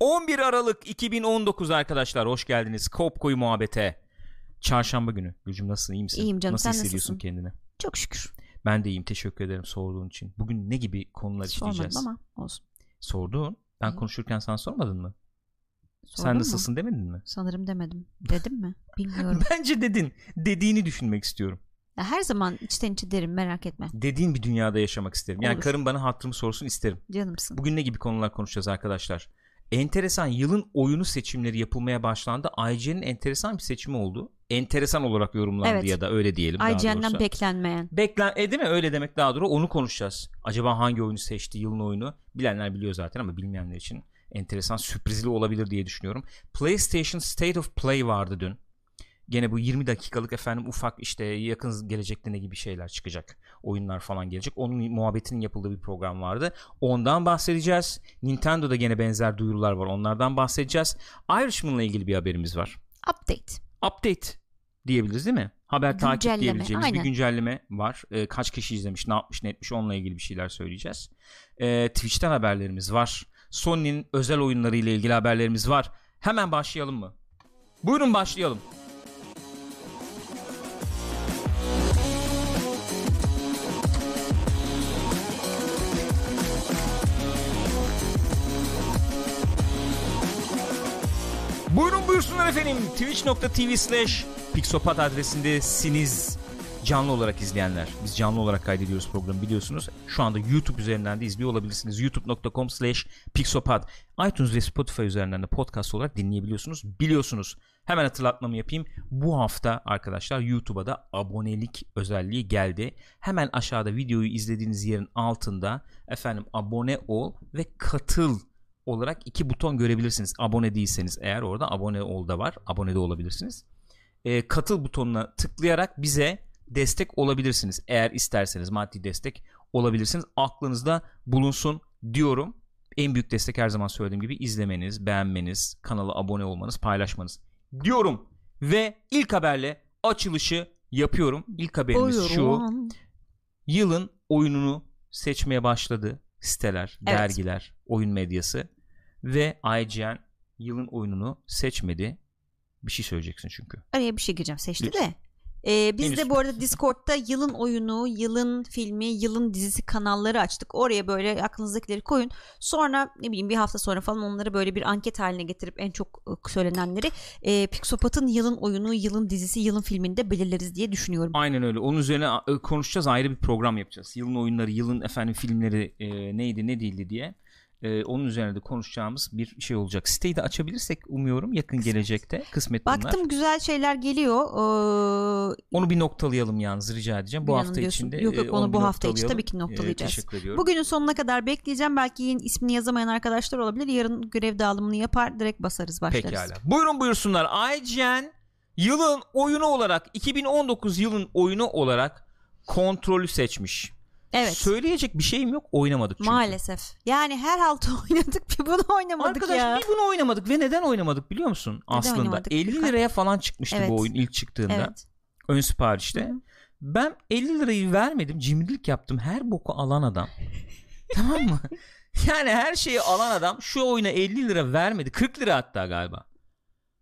11 Aralık 2019 arkadaşlar hoş geldiniz Kopko'yu muhabbete. Çarşamba günü. Gülcüm nasılsın iyi misin? İyiyim canım, Nasıl sen hissediyorsun nasılsın? kendini? Çok şükür. Ben de iyiyim teşekkür ederim sorduğun için. Bugün ne gibi konular Sormadım işleyeceğiz? ama olsun. Sordun. Ben İyi. konuşurken sana sormadın mı? Sordun Sen mu? nasılsın demedin mi? Sanırım demedim. Dedim mi? Bilmiyorum. Bence dedin. Dediğini düşünmek istiyorum. Ya her zaman içten içe derim merak etme. Dediğin bir dünyada yaşamak isterim. Yani Olur. karım bana hatırımı sorsun isterim. Canımsın. Bugün ne gibi konular konuşacağız arkadaşlar? Enteresan yılın oyunu seçimleri yapılmaya başlandı. IGN'in enteresan bir seçimi oldu. Enteresan olarak yorumlandı Evet. ya da öyle diyelim IGN'den beklenmeyen. Beklen e, değil mi? Öyle demek daha doğru. Onu konuşacağız. Acaba hangi oyunu seçti yılın oyunu? Bilenler biliyor zaten ama bilmeyenler için enteresan sürprizli olabilir diye düşünüyorum. PlayStation State of Play vardı dün. Gene bu 20 dakikalık efendim ufak işte yakın gelecekte ne gibi şeyler çıkacak. Oyunlar falan gelecek. Onun muhabbetinin yapıldığı bir program vardı. Ondan bahsedeceğiz. Nintendo'da gene benzer duyurular var. Onlardan bahsedeceğiz. Irishman'la ilgili bir haberimiz var Update. update diyebiliriz değil mi? Haber takip diyebileceğimiz bir aynen. güncelleme var. Ee, kaç kişi izlemiş, ne yapmış, ne etmiş onunla ilgili bir şeyler söyleyeceğiz. Ee, Twitch'ten haberlerimiz var. Sony'nin özel oyunları ile ilgili haberlerimiz var. Hemen başlayalım mı? Buyurun başlayalım. Buyursunlar efendim. Twitch.tv slash Pixopat adresindesiniz. Canlı olarak izleyenler. Biz canlı olarak kaydediyoruz programı biliyorsunuz. Şu anda YouTube üzerinden de izliyor olabilirsiniz. youtube.com slash Pixopat. iTunes ve Spotify üzerinden de podcast olarak dinleyebiliyorsunuz. Biliyorsunuz. Hemen hatırlatmamı yapayım. Bu hafta arkadaşlar YouTube'a da abonelik özelliği geldi. Hemen aşağıda videoyu izlediğiniz yerin altında efendim abone ol ve katıl olarak iki buton görebilirsiniz. Abone değilseniz eğer orada abone ol da var. Abone de olabilirsiniz. Ee, katıl butonuna tıklayarak bize destek olabilirsiniz. Eğer isterseniz maddi destek olabilirsiniz. Aklınızda bulunsun diyorum. En büyük destek her zaman söylediğim gibi izlemeniz, beğenmeniz, kanala abone olmanız, paylaşmanız diyorum. Ve ilk haberle açılışı yapıyorum. İlk haberimiz şu Buyurun. yılın oyununu seçmeye başladı siteler, Evet. dergiler, oyun medyası ve IGN yılın oyununu seçmedi. Bir şey söyleyeceksin çünkü. Araya bir şey gireceğim seçti Lütfen. de. Ee, biz Henüz. de bu arada Discord'da yılın oyunu, yılın filmi, yılın dizisi kanalları açtık. Oraya böyle aklınızdakileri koyun. Sonra ne bileyim bir hafta sonra falan onları böyle bir anket haline getirip en çok e, söylenenleri e, Pixopat'ın yılın oyunu, yılın dizisi, yılın filminde belirleriz diye düşünüyorum. Aynen öyle. Onun üzerine e, konuşacağız. Ayrı bir program yapacağız. Yılın oyunları, yılın efendim filmleri e, neydi, ne değildi diye. E, onun üzerine de konuşacağımız bir şey olacak. Siteyi de açabilirsek umuyorum yakın gelecekte. Kısmet bunlar. Baktım güzel şeyler geliyor. Ee, Onu bir noktalayalım yalnız rica edeceğim. Bu hafta diyorsun. içinde. Yok, yok, e, onu bir bu hafta içi tabii ki noktalayacağız. E, teşekkür ediyorum. Bugünün sonuna kadar bekleyeceğim. Belki yayın ismini yazamayan arkadaşlar olabilir. Yarın görev dağılımını yapar. Direkt basarız başlarız. Pekala. Buyurun buyursunlar. IGN yılın oyunu olarak 2019 yılın oyunu olarak kontrolü seçmiş. Evet. Söyleyecek bir şeyim yok. Oynamadık çünkü. Maalesef. Yani her haltı oynadık bir bunu oynamadık Arkadaş ya. bir bunu oynamadık ve neden oynamadık biliyor musun? Aslında oynamadık? 50 liraya falan çıkmıştı Evet. bu oyun ilk çıktığında. Evet. Ön siparişte. Hı. Ben 50 lirayı vermedim. Cimrilik yaptım. Her boku alan adam. tamam mı? Yani her şeyi alan adam şu oyuna 50 lira vermedi. 40 lira hatta galiba.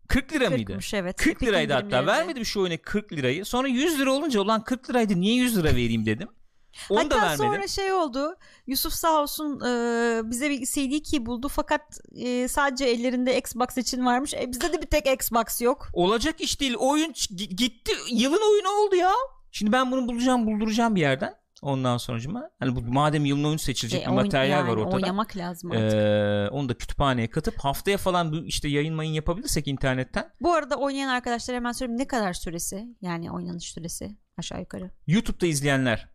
40 lira mıydı? Kırkmış, evet. 40 Epic liraydı hatta. Vermedim şu oyuna 40 lirayı. Sonra 100 lira olunca ulan 40 liraydı niye 100 lira vereyim dedim. Onu Hatta da vermedim. sonra şey oldu. Yusuf sağ olsun e, bize bir CD key buldu fakat e, sadece ellerinde Xbox için varmış. E, bizde de bir tek Xbox yok. Olacak iş değil. Oyun gitti. Yılın oyunu oldu ya. Şimdi ben bunu bulacağım bulduracağım bir yerden. Ondan sonucuma hani bu madem yılın oyunu seçilecek E, bir materyal var yani ortada. Oynamak lazım artık. Ee, onu da kütüphaneye katıp haftaya falan bu işte yayın mayın yapabilirsek internetten Bu arada oynayan arkadaşlar hemen söyleyeyim ne kadar süresi? Yani oynanış süresi aşağı yukarı. YouTube'da izleyenler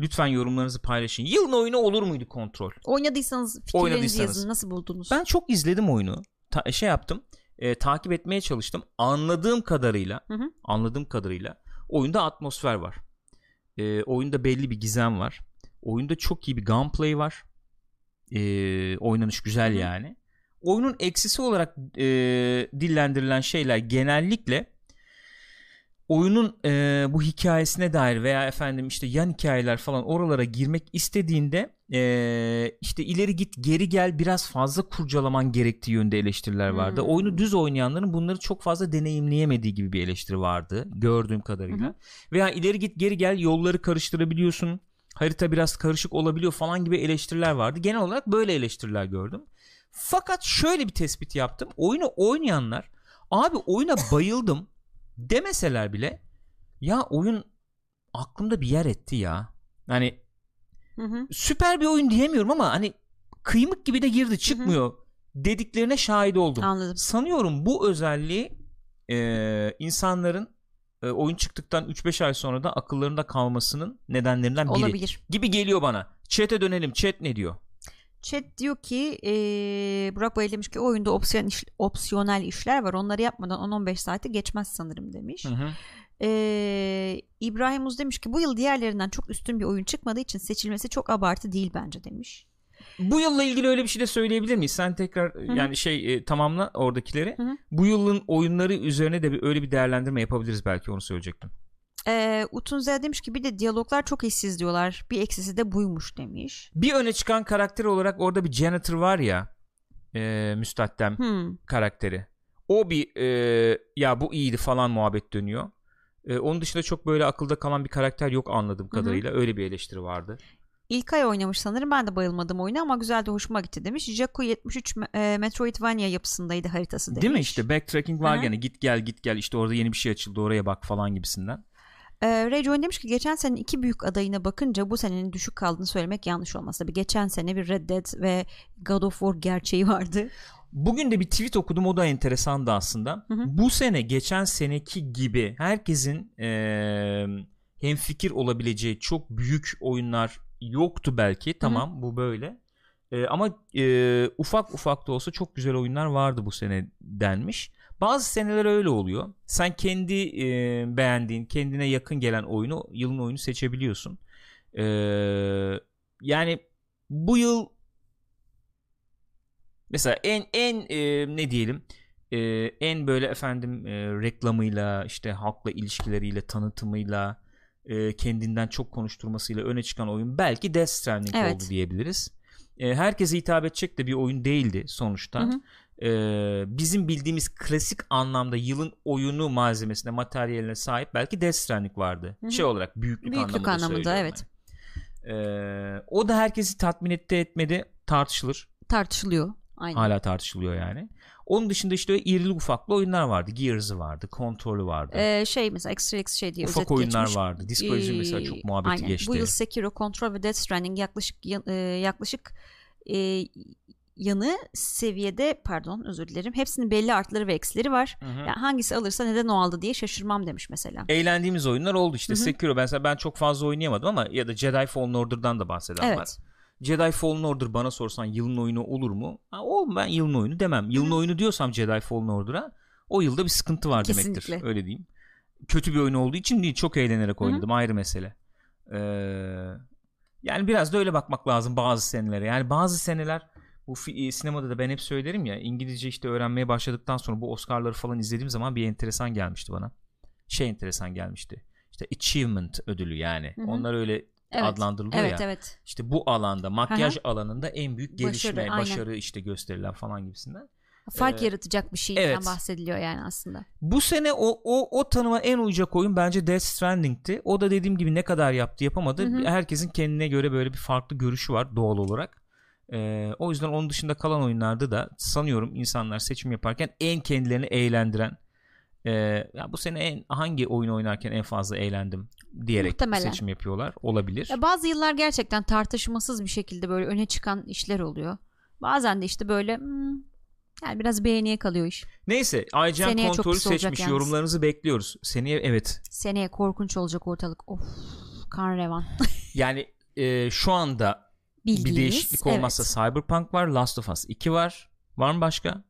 lütfen yorumlarınızı paylaşın. Yılın oyunu olur muydu kontrol? Oynadıysanız fikirlerinizi Oynadıysanız. yazın. Nasıl buldunuz? Ben çok izledim oyunu. Ta- şey yaptım. e, takip etmeye çalıştım. Anladığım kadarıyla, Hı hı. anladığım kadarıyla oyunda atmosfer var. E, oyunda belli bir gizem var. Oyunda çok iyi bir gunplay var. E, oynanış güzel Hı hı. yani. Oyunun eksisi olarak e, dillendirilen şeyler genellikle oyunun e, bu hikayesine dair veya efendim işte yan hikayeler falan oralara girmek istediğinde e, işte ileri git geri gel biraz fazla kurcalaman gerektiği yönde eleştiriler vardı. Hmm. Oyunu düz oynayanların bunları çok fazla deneyimleyemediği gibi bir eleştiri vardı gördüğüm kadarıyla. Hı. Veya ileri git geri gel yolları karıştırabiliyorsun. Harita biraz karışık olabiliyor falan gibi eleştiriler vardı. Genel olarak böyle eleştiriler gördüm. Fakat şöyle bir tespit yaptım. Oyunu oynayanlar abi oyuna bayıldım demeseler bile ya oyun aklımda bir yer etti ya. Hani Hı hı. süper bir oyun diyemiyorum ama hani kıymık gibi de girdi çıkmıyor dediklerine şahit oldum. Anladım. Sanıyorum bu özelliği e, insanların e, oyun çıktıktan 3-5 ay sonra da akıllarında kalmasının nedenlerinden biri Olabilir. gibi geliyor bana. Chat'e dönelim. Chat ne diyor? Chat diyor ki eee Burak Bayıl demiş ki oyunda opsiyon iş- opsiyonel işler var. Onları yapmadan 10-15 saati geçmez sanırım demiş. Hı hı. Eee İbrahim Uz demiş ki bu yıl diğerlerinden çok üstün bir oyun çıkmadığı için seçilmesi çok abartı değil bence demiş. Bu yılla ilgili öyle bir şey de söyleyebilir miyiz? Sen tekrar hı. yani şey e, tamamla oradakileri. Hı hı. Bu yılın oyunları üzerine de bir öyle bir değerlendirme yapabiliriz belki onu söyleyecektim. Eee Utun Z demiş ki bir de diyaloglar çok işsiz diyorlar. Bir eksisi de buymuş demiş. Bir öne çıkan karakter olarak orada bir janitor var ya e, müstahdem Hmm. karakteri. O bir e, ya bu iyiydi falan muhabbet dönüyor. E, onun dışında çok böyle akılda kalan bir karakter yok anladığım kadarıyla. Öyle bir eleştiri vardı. İlkay oynamış sanırım. Ben de bayılmadım oyuna ama güzel de hoşuma gitti demiş. Jaco 73 me- e, Metroidvania yapısındaydı haritası demiş. Değil mi işte backtracking var Hı hı. gene git gel git gel işte orada yeni bir şey açıldı oraya bak falan gibisinden. Ee, Ray Join demiş ki geçen senenin iki büyük adayına bakınca bu senenin düşük kaldığını söylemek yanlış olmaz. Tabii geçen sene bir Red Dead ve God of War gerçeği vardı. Bugün de bir tweet okudum o da enteresandı aslında. Hı hı. Bu sene geçen seneki gibi herkesin eee hemfikir olabileceği çok büyük oyunlar yoktu belki. Tamam bu böyle. Eee, ama eee, ufak ufak da olsa çok güzel oyunlar vardı bu sene denmiş. Bazı seneler öyle oluyor. Sen kendi eee, beğendiğin, kendine yakın gelen oyunu, yılın oyunu seçebiliyorsun. Eee, yani bu yıl mesela en en e, ne diyelim e, en böyle efendim e, reklamıyla işte halkla ilişkileriyle tanıtımıyla e, kendinden çok konuşturmasıyla öne çıkan oyun belki Death Stranding Evet. oldu diyebiliriz. E, herkese hitap edecek de bir oyun değildi sonuçta. Hı hı. E, bizim bildiğimiz klasik anlamda yılın oyunu malzemesine, materyaline sahip belki Death Stranding vardı. Hı hı. Şey olarak büyüklük, Büyüklük anlamında, anlamında, evet. E, o da herkesi tatmin etti etmedi tartışılır. Tartışılıyor. Aynen. Hala tartışılıyor yani. Onun dışında işte irili ufaklı oyunlar vardı. Gears'ı vardı, Control'ü vardı. Ee, şey mesela Extra X şey diye Ufak özet oyunlar geçmiş. vardı. Disco Elysium mesela Ee, çok muhabbeti aynen. geçti. Bu yıl Sekiro, Control ve Death Stranding yaklaşık yaklaşık e, yanı seviyede pardon özür dilerim. Hepsinin belli artıları ve eksileri var. Hı hı. Yani hangisi alırsa neden o aldı diye şaşırmam demiş mesela. Eğlendiğimiz oyunlar oldu işte. Hı hı. Sekiro mesela ben çok fazla oynayamadım ama ya da Jedi Fallen Order'dan da bahseden var. Evet. Jedi Fallen Order bana sorsan yılın oyunu olur mu? Ha, o ben yılın oyunu demem. Yılın oyunu diyorsam Jedi Fallen Order'a o yılda bir sıkıntı var demektir. Kesinlikle. Öyle diyeyim. Kötü bir oyun olduğu için değil. Çok eğlenerek Hı hı. oynadım. Ayrı mesele. Ee, yani biraz da öyle bakmak lazım bazı senelere. Yani bazı seneler bu fi- e, sinemada da ben hep söylerim ya İngilizce işte öğrenmeye başladıktan sonra bu Oscar'ları falan izlediğim zaman bir enteresan gelmişti bana. Şey enteresan gelmişti. İşte achievement ödülü yani. Hı hı. Onlar öyle Evet. adlandırılıyor Evet ya. evet. İşte bu alanda makyaj alanında en büyük gelişme, Başarı, başarı, aynen. işte gösterilen falan gibisinden. Fark Ee, yaratacak bir şeyden evet. bahsediliyor yani aslında. Bu sene o, o, o tanıma en uyacak oyun bence Death Stranding'ti. O da dediğim gibi ne kadar yaptı yapamadı. Hı hı. Herkesin kendine göre böyle bir farklı görüşü var doğal olarak. Ee, o yüzden onun dışında kalan oyunlarda da sanıyorum insanlar seçim yaparken en kendilerini eğlendiren e, ya bu sene en hangi oyun oynarken en fazla eğlendim diyerek Muhtemelen. seçim yapıyorlar. Olabilir. Ya bazı yıllar gerçekten tartışmasız bir şekilde böyle öne çıkan işler oluyor. Bazen de işte böyle hmm, yani biraz beğeniye kalıyor iş. Neyse IGN Seneye kontrolü seçmiş. Yorumlarınızı bekliyoruz. Seneye evet. Seneye korkunç olacak ortalık. Of kan revan. Yani e, şu anda Bildiğiniz. bir değişiklik olmazsa evet. Cyberpunk var, Last of Us 2 var. Var mı başka?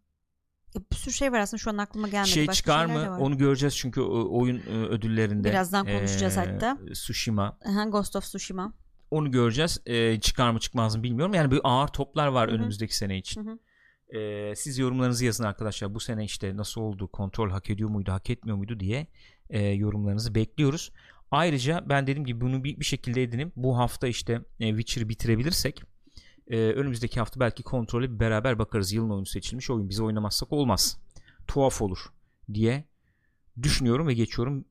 Bir sürü şey var aslında şu an aklıma gelmedi. şey Başka çıkar mı? Onu göreceğiz çünkü oyun e, ödüllerinde. Birazdan konuşacağız hatta. Tsushima. Aha, Ghost of Tsushima. Onu göreceğiz. E, çıkar mı çıkmaz mı bilmiyorum. Yani bir ağır toplar var Hı hı. önümüzdeki sene için. Ee, siz yorumlarınızı yazın arkadaşlar. Bu sene işte nasıl oldu? Kontrol hak ediyor muydu? Hak etmiyor muydu diye e, yorumlarınızı bekliyoruz. Ayrıca ben dediğim gibi bunu bir, bir şekilde edinip bu hafta işte e, Witcher'ı bitirebilirsek e, önümüzdeki hafta belki kontrole bir beraber bakarız. Yılın oyunu seçilmiş oyun. Biz oynamazsak olmaz. Tuhaf olur diye düşünüyorum ve geçiyorum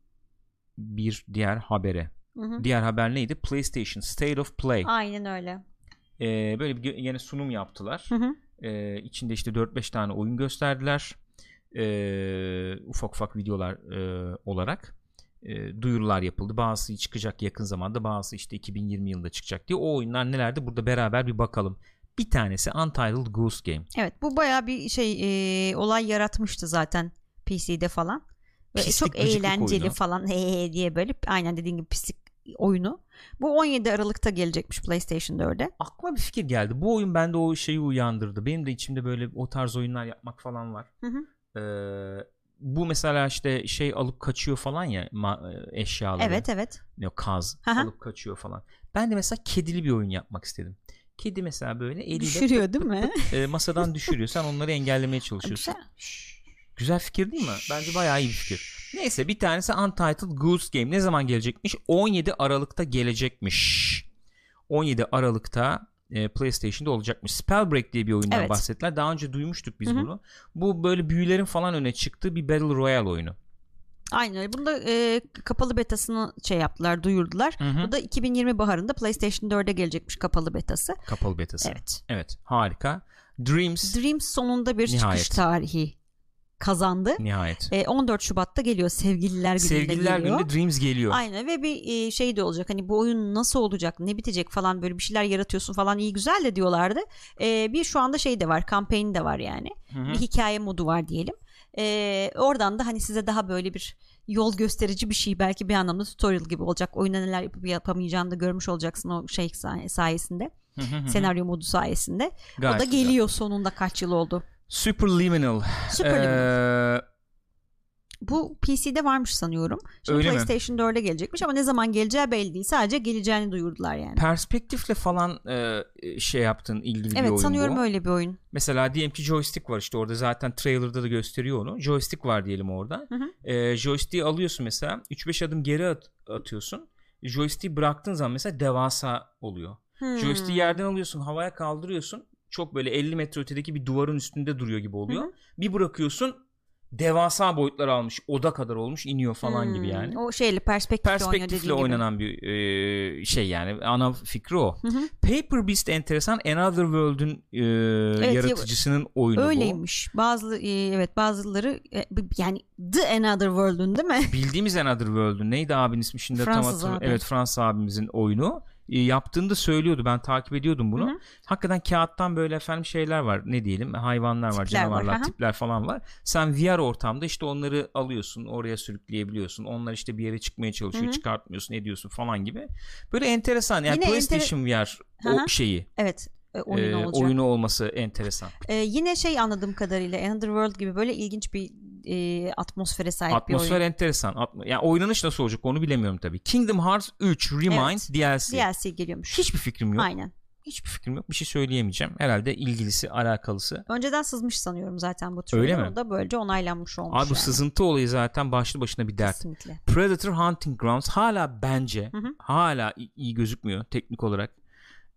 bir diğer habere. Hı hı. Diğer haber neydi? PlayStation State of Play. Aynen öyle. Ee, böyle bir yine sunum yaptılar. Hı hı. Ee, içinde işte 4-5 tane oyun gösterdiler. Ee, ufak ufak videolar e, olarak e, duyurular yapıldı. Bazısı çıkacak yakın zamanda, bazısı işte 2020 yılında çıkacak diye. O oyunlar nelerdi? Burada beraber bir bakalım. Bir tanesi Untitled Goose Game. Evet bu baya bir şey e, olay yaratmıştı zaten PC'de falan. Ve Pislik, çok eğlenceli oyunu. falan he he diye böyle aynen dediğin gibi pislik oyunu. Bu 17 Aralık'ta gelecekmiş PlayStation 4'e. Aklıma bir fikir geldi. Bu oyun bende o şeyi uyandırdı. Benim de içimde böyle o tarz oyunlar yapmak falan var. Hı hı. Ee, bu mesela işte şey alıp kaçıyor falan ya e, eşyaları. Evet evet. O, kaz hı. alıp kaçıyor falan. Ben de mesela kedili bir oyun yapmak istedim. Kedi mesela böyle eliyle Düşürüyor değil mi? e, masadan düşürüyor. Sen onları engellemeye çalışıyorsun. Güzel. Güzel fikir değil mi? Bence bayağı iyi bir fikir. Neyse bir tanesi Untitled Goose Game. Ne zaman gelecekmiş? 17 Aralık'ta gelecekmiş. 17 Aralık'ta e, PlayStation'da olacakmış. Spellbreak diye bir oyundan Evet. bahsettiler. Daha önce duymuştuk biz Hı hı. bunu. Bu böyle büyülerin falan öne çıktığı bir Battle Royale oyunu. Aynen öyle. Bunda e, kapalı betasını şey yaptılar, duyurdular. Hı hı. Bu da 2020 baharında PlayStation 4'e gelecekmiş kapalı betası. Kapalı betası. Evet. Evet, harika. Dreams Dreams sonunda bir Nihayet. çıkış tarihi kazandı. nihayet. E, 14 Şubat'ta geliyor Sevgililer Günü'nde Sevgililer geliyor. Günü'nde Dreams geliyor. Aynen ve bir e, şey de olacak hani bu oyun nasıl olacak ne bitecek falan böyle bir şeyler yaratıyorsun falan iyi güzel de diyorlardı. E, bir şu anda şey de var kampanya de var yani Hı hı. bir hikaye modu var diyelim. E, oradan da hani size daha böyle bir yol gösterici bir şey belki bir anlamda tutorial gibi olacak. Oyunda neler yapıp yapamayacağını da görmüş olacaksın o şey say- sayesinde. Senaryo modu sayesinde. Gayet o da güzel. geliyor sonunda kaç yıl oldu. Superliminal. Superliminal. Ee, Bu PC'de varmış sanıyorum. Şimdi Öyle mi? PlayStation 4'e gelecekmiş ama ne zaman geleceği belli değil. Sadece geleceğini duyurdular yani. perspektifle falan e, şey yaptığın ilgili bir oyun Evet sanıyorum bu. öyle bir oyun. Mesela diyelim ki joystick var işte orada zaten trailer'da da gösteriyor onu. Joystick var diyelim orada. Hı hı. E, joystick'i alıyorsun mesela 3-5 adım geri at- atıyorsun. Joystick'i bıraktığın zaman mesela devasa oluyor. Hmm. Joystick'i yerden alıyorsun havaya kaldırıyorsun. Çok böyle 50 metre ötedeki bir duvarın üstünde duruyor gibi oluyor. Hı hı. Bir bırakıyorsun devasa boyutlar almış. Oda kadar olmuş iniyor falan Hmm. gibi yani. O şeyle perspektifle, oynuyor Perspektifle dediğin gibi. oynanan bir e, şey yani ana fikri o. Hı hı. Paper Beast enteresan Another World'ün e, yaratıcısının oyunu bu. Öyleymiş. Bazı e, evet bazıları e, yani The Another World'un değil mi? Bildiğimiz Another World'ün neydi abinin ismi şimdi tam Fransız hatırlamıyorum. abi. Evet Fransız abimizin oyunu. E, yaptığını da söylüyordu. Ben takip ediyordum bunu. Hı hı. Hakikaten kağıttan böyle efendim şeyler var. Ne diyelim? Hayvanlar var, Tipler var, canavarlar, hı. tipler falan var. Sen VR ortamda işte onları alıyorsun, oraya sürükleyebiliyorsun. Onlar işte bir yere çıkmaya çalışıyor, Hı hı. çıkartmıyorsun, ediyorsun falan gibi. Böyle enteresan. Yani Yine PlayStation VR Hı o şeyi, Evet. e, oyun e, olacak. oyunu olması enteresan. E, yine şey anladığım kadarıyla Another World gibi böyle ilginç bir e, atmosfere sahip Atmosfer bir oyun. enteresan. Atmo- yani oynanış nasıl olacak onu bilemiyorum tabii. Kingdom Hearts 3 Remind DLC. DLC geliyormuş. Hiçbir fikrim yok. Aynen. Hiçbir fikrim yok. Bir şey söyleyemeyeceğim. Herhalde ilgilisi, alakalısı. Önceden sızmış sanıyorum zaten bu trailer. Öyle mi? O da böylece onaylanmış olmuş Abi bu yani. sızıntı olayı zaten başlı başına bir dert. Kesinlikle. Predator Hunting Grounds hala bence Hı hı. hala iyi gözükmüyor teknik olarak.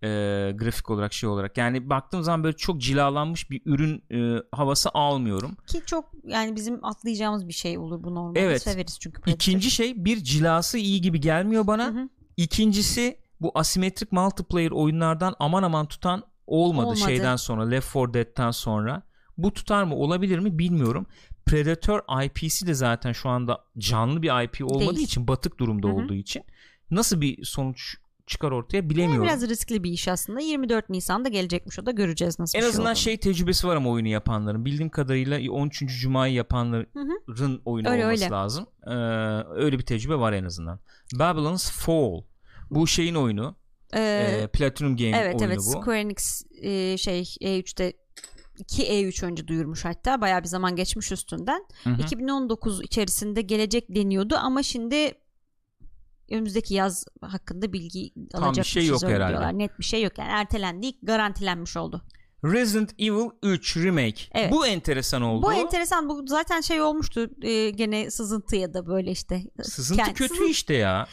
E, grafik olarak şey olarak. Yani baktığım zaman böyle çok cilalanmış bir ürün e, havası almıyorum. Ki çok yani bizim atlayacağımız bir şey olur bu normalde. Evet. Severiz çünkü. Predator. İkinci şey bir cilası iyi gibi gelmiyor bana. Hı hı. İkincisi bu asimetrik multiplayer oyunlardan aman aman tutan olmadı, Olmadı. şeyden sonra Left 4 Dead'ten sonra. Bu tutar mı olabilir mi bilmiyorum. Predator IP'si de zaten şu anda canlı bir IP olmadığı Değil. için batık durumda Hı hı. olduğu için nasıl bir sonuç çıkar ortaya Yani bilemiyorum. biraz riskli bir iş aslında. 24 Nisan'da gelecekmiş o da göreceğiz nasıl en bir azından şey, şey tecrübesi var ama oyunu yapanların. Bildiğim kadarıyla 13. Cuma'yı yapanların Hı oyunu Öyle, olması öyle. lazım. Ee, öyle bir tecrübe var en azından. Babylon's Fall. Bu şeyin oyunu. Ee, Ee, Platinum Game evet oyunu evet bu. Square Enix e, şey E3'te 2 E3 önce duyurmuş hatta bayağı bir zaman geçmiş üstünden. Hı hı. 2019 içerisinde gelecek deniyordu ama şimdi önümüzdeki yaz hakkında bilgi Tam bir şey yok herhalde. diyorlar. Net bir şey yok yani ertelendi garantilenmiş oldu. Resident Evil 3 Remake. Evet. Bu enteresan oldu. Bu enteresan. Bu zaten şey olmuştu. e, gene sızıntı ya da böyle işte. Sızıntı Kend- kötü sızın- işte ya.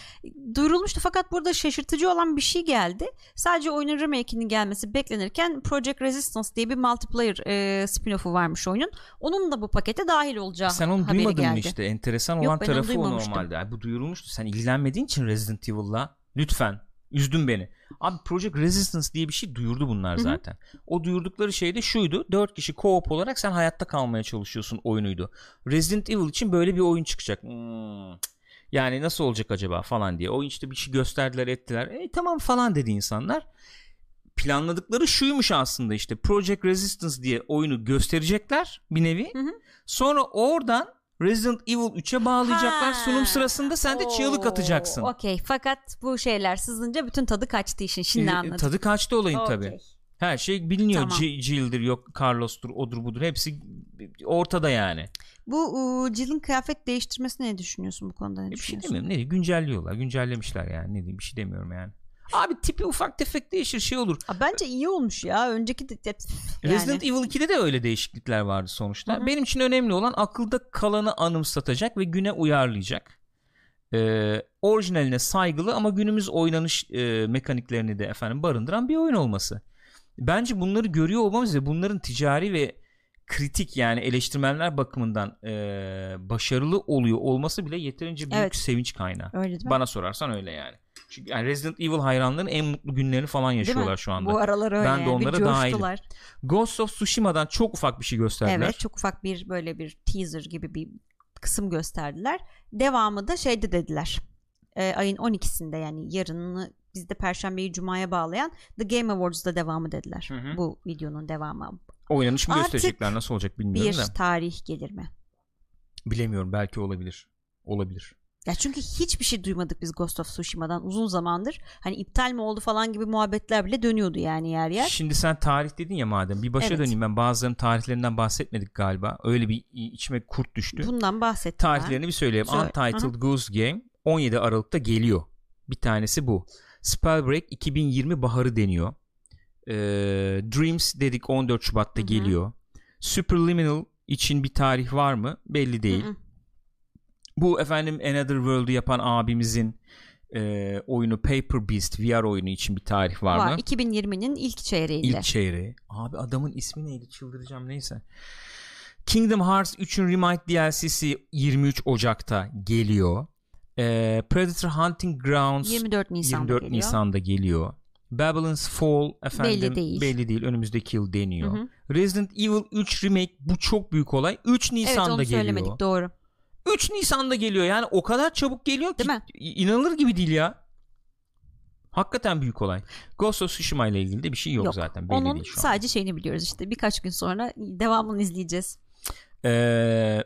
duyurulmuştu fakat burada şaşırtıcı olan bir şey geldi. Sadece oyunun remake'inin gelmesi beklenirken Project Resistance diye bir multiplayer e, spin-off'u varmış oyunun. Onun da bu pakete dahil olacağı Sen onu duymadın geldi. mı işte? Enteresan Yok, olan tarafı o normalde. Ay, bu duyurulmuştu. Sen ilgilenmediğin için Resident Evil'la lütfen üzdün beni. Abi Project Resistance diye bir şey duyurdu bunlar Hı hı. zaten. O duyurdukları şey de şuydu. 4 kişi co-op olarak sen hayatta kalmaya çalışıyorsun oyunuydu. Resident Evil için böyle bir oyun çıkacak. Hmm. Yani nasıl olacak acaba falan diye. O işte bir şey gösterdiler ettiler. E tamam falan dedi insanlar. Planladıkları şuymuş aslında işte Project Resistance diye oyunu gösterecekler bir nevi. Hı hı. Sonra oradan Resident Evil 3'e bağlayacaklar. Ha. Sunum sırasında sen de çığlık atacaksın. Okey fakat bu şeyler sızınca bütün tadı kaçtı işin. Şimdi E, anladım. Tadı kaçtı olayın Okey. tabi. Her şey biliniyor. Tamam. G- Jill'dir yok Carlos'tur odur budur hepsi ortada yani. Bu ıı, Jill'in kıyafet değiştirmesine ne düşünüyorsun bu konuda? Ne E, bir şey düşünüyorsun? demiyorum. Ne diyeyim, güncelliyorlar. Güncellemişler yani. Ne diyeyim bir şey demiyorum yani. Abi tipi ufak tefek değişir şey olur. Aa, bence iyi olmuş ya. Önceki de, de- yani. Resident Evil 2'de de öyle değişiklikler vardı sonuçta. Hı hı. Benim için önemli olan akılda kalanı anımsatacak ve güne uyarlayacak. Ee, orijinaline saygılı ama günümüz oynanış e, mekaniklerini de efendim barındıran bir oyun olması. Bence bunları görüyor olmamız ve bunların ticari ve kritik yani eleştirmenler bakımından e, başarılı oluyor olması bile yeterince büyük Evet. sevinç kaynağı. Öyle değil mi? Bana sorarsan öyle yani. Çünkü yani Resident Evil hayranların en mutlu günlerini falan yaşıyorlar şu anda. Bu aralar öyle. Ben de onlara dahilim. Ghost of Tsushima'dan çok ufak bir şey gösterdiler. Evet çok ufak bir böyle bir teaser gibi bir kısım gösterdiler. Devamı da şeyde dediler. Ee, ayın 12'sinde yani yarını bizde Perşembeyi Cuma'ya bağlayan The Game Awards'da devamı dediler. Hı hı. Bu videonun devamı. Oynanış mı Artık gösterecekler nasıl olacak bilmiyorum Bir da. tarih gelir mi? Bilemiyorum belki olabilir. Olabilir. Ya çünkü hiçbir şey duymadık biz Ghost of Tsushima'dan uzun zamandır. Hani iptal mi oldu falan gibi muhabbetler bile dönüyordu yani yer yer. Şimdi sen tarih dedin ya madem bir başa Evet. döneyim ben bazılarının tarihlerinden bahsetmedik galiba. Öyle bir içime kurt düştü. Bundan bahsettim ben. Tarihlerini bir söyleyeyim. Söyle. Untitled Goose Game 17 Aralık'ta geliyor. Bir tanesi bu. Spellbreak 2020 baharı deniyor. Ee, Dreams dedik 14 Şubat'ta Hı hı. geliyor. Superliminal için bir tarih var mı? Belli değil. Hı hı. Bu efendim Another World'u yapan abimizin e, oyunu Paper Beast VR oyunu için bir tarih var, Var. mı? 2020'nin ilk çeyreğinde. İlk çeyreği. Abi adamın ismi neydi? Çıldıracağım neyse. Kingdom Hearts 3'ün Remake DLC'si 23 Ocak'ta geliyor. E, Predator Hunting Grounds 24 Nisan'da 24 geliyor. Nisan'da geliyor. Babylon's Fall efendim Belli değil. belli değil. Önümüzdeki yıl deniyor. Hı hı. Resident Evil 3 Remake bu çok büyük olay. 3 Evet Nisan'da onu geliyor. söylemedik doğru. 3 Nisan'da geliyor yani o kadar çabuk geliyor ki Değil mi? inanılır gibi değil ya. Hakikaten büyük olay. Ghost of Tsushima ile ilgili de bir şey yok, Yok. zaten belli Onun değil şu an. sadece şeyini biliyoruz işte birkaç gün sonra devamını izleyeceğiz. Ee,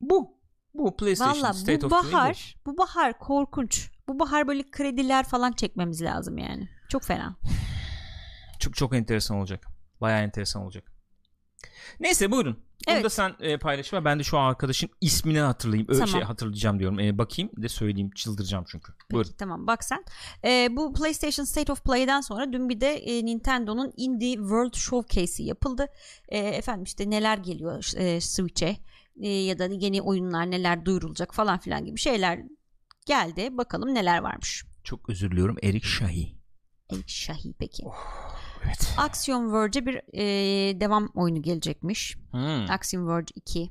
bu bu PlayStation Valla State bu of Play bahar bu bahar korkunç. Bu bahar böyle krediler falan çekmemiz lazım yani. Çok fena. Çok çok enteresan olacak. Bayağı enteresan olacak. Neyse buyurun. Bunu Evet. da sen e, paylaşma. Ben de şu arkadaşın ismini hatırlayayım. Öyle Tamam. şey hatırlayacağım diyorum. E, bakayım de söyleyeyim. Çıldıracağım çünkü. Peki Buyurun. tamam bak sen. Ee, bu PlayStation State of Play'den sonra dün bir de e, Nintendo'nun Indie World Showcase'i yapıldı. E, efendim işte neler geliyor e, Switch'e e, ya da yeni oyunlar neler duyurulacak falan filan gibi şeyler geldi. Bakalım neler varmış. Çok özür diliyorum. Erik Şahi. Ey Şahi peki. Evet. Axiom Verge'e bir e, devam oyunu gelecekmiş. Hmm. Axiom Verge 2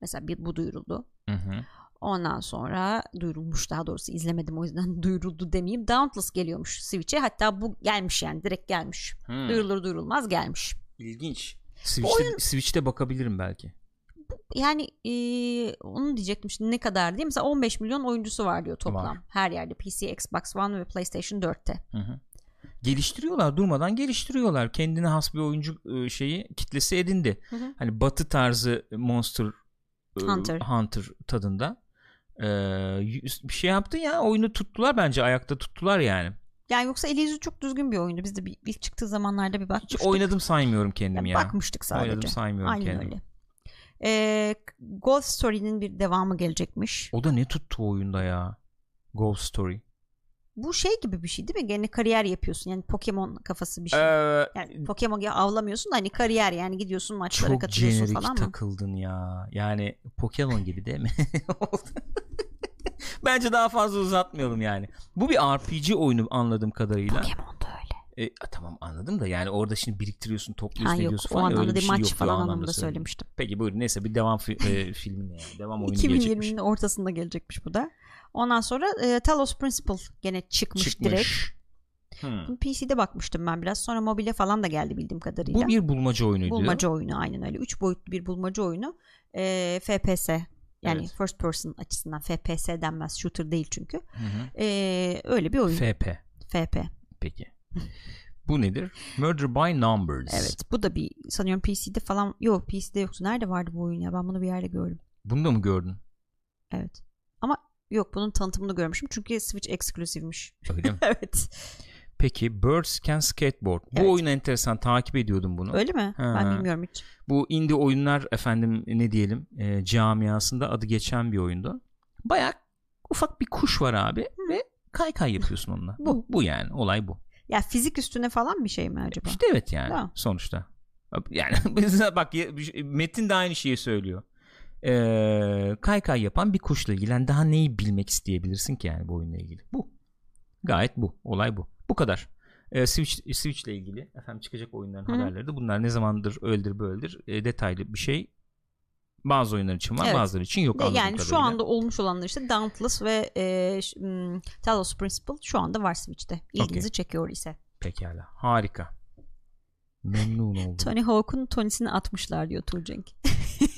mesela bir bu duyuruldu. Hı hı. Ondan sonra duyurulmuş daha doğrusu izlemedim o yüzden duyuruldu demeyeyim. Dauntless geliyormuş Switch'e hatta bu gelmiş yani direkt gelmiş. Hmm. Duyurulur duyurulmaz gelmiş. İlginç. Switch'te, Switch'te bakabilirim belki. Yani e, onu diyecektim şimdi ne kadar diye. Mesela 15 milyon oyuncusu var diyor toplam. Var. Her yerde PC, Xbox One ve PlayStation 4'te. Hı hı. Geliştiriyorlar durmadan geliştiriyorlar. Kendine has bir oyuncu e, şeyi kitlesi edindi. Hı hı. Hani Batı tarzı Monster e, Hunter. Hunter tadında. E, yüz- bir şey yaptı ya oyunu tuttular bence ayakta tuttular yani. Yani yoksa Elysium çok düzgün bir oyundu. Biz de bir, ilk çıktığı zamanlarda bir Hiç bakmıştık. oynadım saymıyorum kendimi Ya ya. Bakmıştık sadece. Oynadım saymıyorum Aynen kendimi. öyle. Ee, Golf Story'nin bir devamı gelecekmiş. O da ne tuttu oyunda ya? Ghost Story. Bu şey gibi bir şey değil mi? Gene kariyer yapıyorsun. Yani Pokemon kafası bir şey. Ee, yani Pokemon ya avlamıyorsun da hani kariyer yani gidiyorsun maçlara çok katılıyorsun falan mı? takıldın ya. Yani Pokemon gibi değil mi? Bence daha fazla uzatmayalım yani. Bu bir RPG oyunu anladığım kadarıyla. Pokemon da öyle. E, tamam anladım da yani orada şimdi biriktiriyorsun, topluyorsun, Ha yok ediyorsun falan. öyle bir şey maç yok falan anlamda anlamda söylemiştim. Peki buyurun neyse bir devam fi- e, filmine yani. Devam oyunu gelecekmiş. 2020'nin ortasında gelecekmiş bu da. Ondan sonra e, Talos Principle gene çıkmış, Çıkmış. direkt. Hmm. PC'de bakmıştım ben biraz. Sonra mobile falan da geldi bildiğim kadarıyla. Bu bir bulmaca oyunuydu. bulmaca oyunu aynen öyle. Üç boyutlu bir bulmaca oyunu. E, FPS yani Evet. first person açısından FPS denmez. Shooter değil çünkü. Hı hı. E, öyle bir oyun. FP. FP. Peki. Bu nedir? Murder by Numbers. Evet. Bu da bir sanıyorum PC'de falan. Yok PC'de yoktu. Nerede vardı bu oyun ya? Ben bunu bir yerde gördüm. Bunu da mı gördün? Evet. Yok bunun tanıtımını görmüşüm. Çünkü Switch eksklusifmiş. Öyle mi? evet. Peki Birds Can Skateboard. Bu Evet. oyun enteresan. Takip ediyordum bunu. Öyle mi? Ha. Ben bilmiyorum hiç. Bu indie oyunlar efendim ne diyelim e, camiasında adı geçen bir oyundu. Baya ufak bir kuş var abi ve kaykay yapıyorsun onunla. bu. Bu yani olay bu. Ya fizik üstüne falan bir şey mi acaba? İşte evet yani Ha. sonuçta. Yani bak ya- Metin de aynı şeyi söylüyor. Ee, kaykay yapan bir kuşla ilgili Yani daha neyi bilmek isteyebilirsin ki yani bu oyunla ilgili. Bu. Gayet bu. Olay bu. Bu kadar. Ee, Switch Switch ile ilgili efendim çıkacak oyunların Hı. haberleri de bunlar ne zamandır öyledir böyledir e, detaylı bir şey bazı oyunlar için var Evet. bazıları için yok De yani şu kadarıyla. anda olmuş olanlar işte Dauntless ve e, Talos Principle şu anda var Switch'te. İlginizi çekiyor ise. Pekala. Harika. Memnun oldum. Tony Hawk'un Tony'sini atmışlar diyor Turcenk.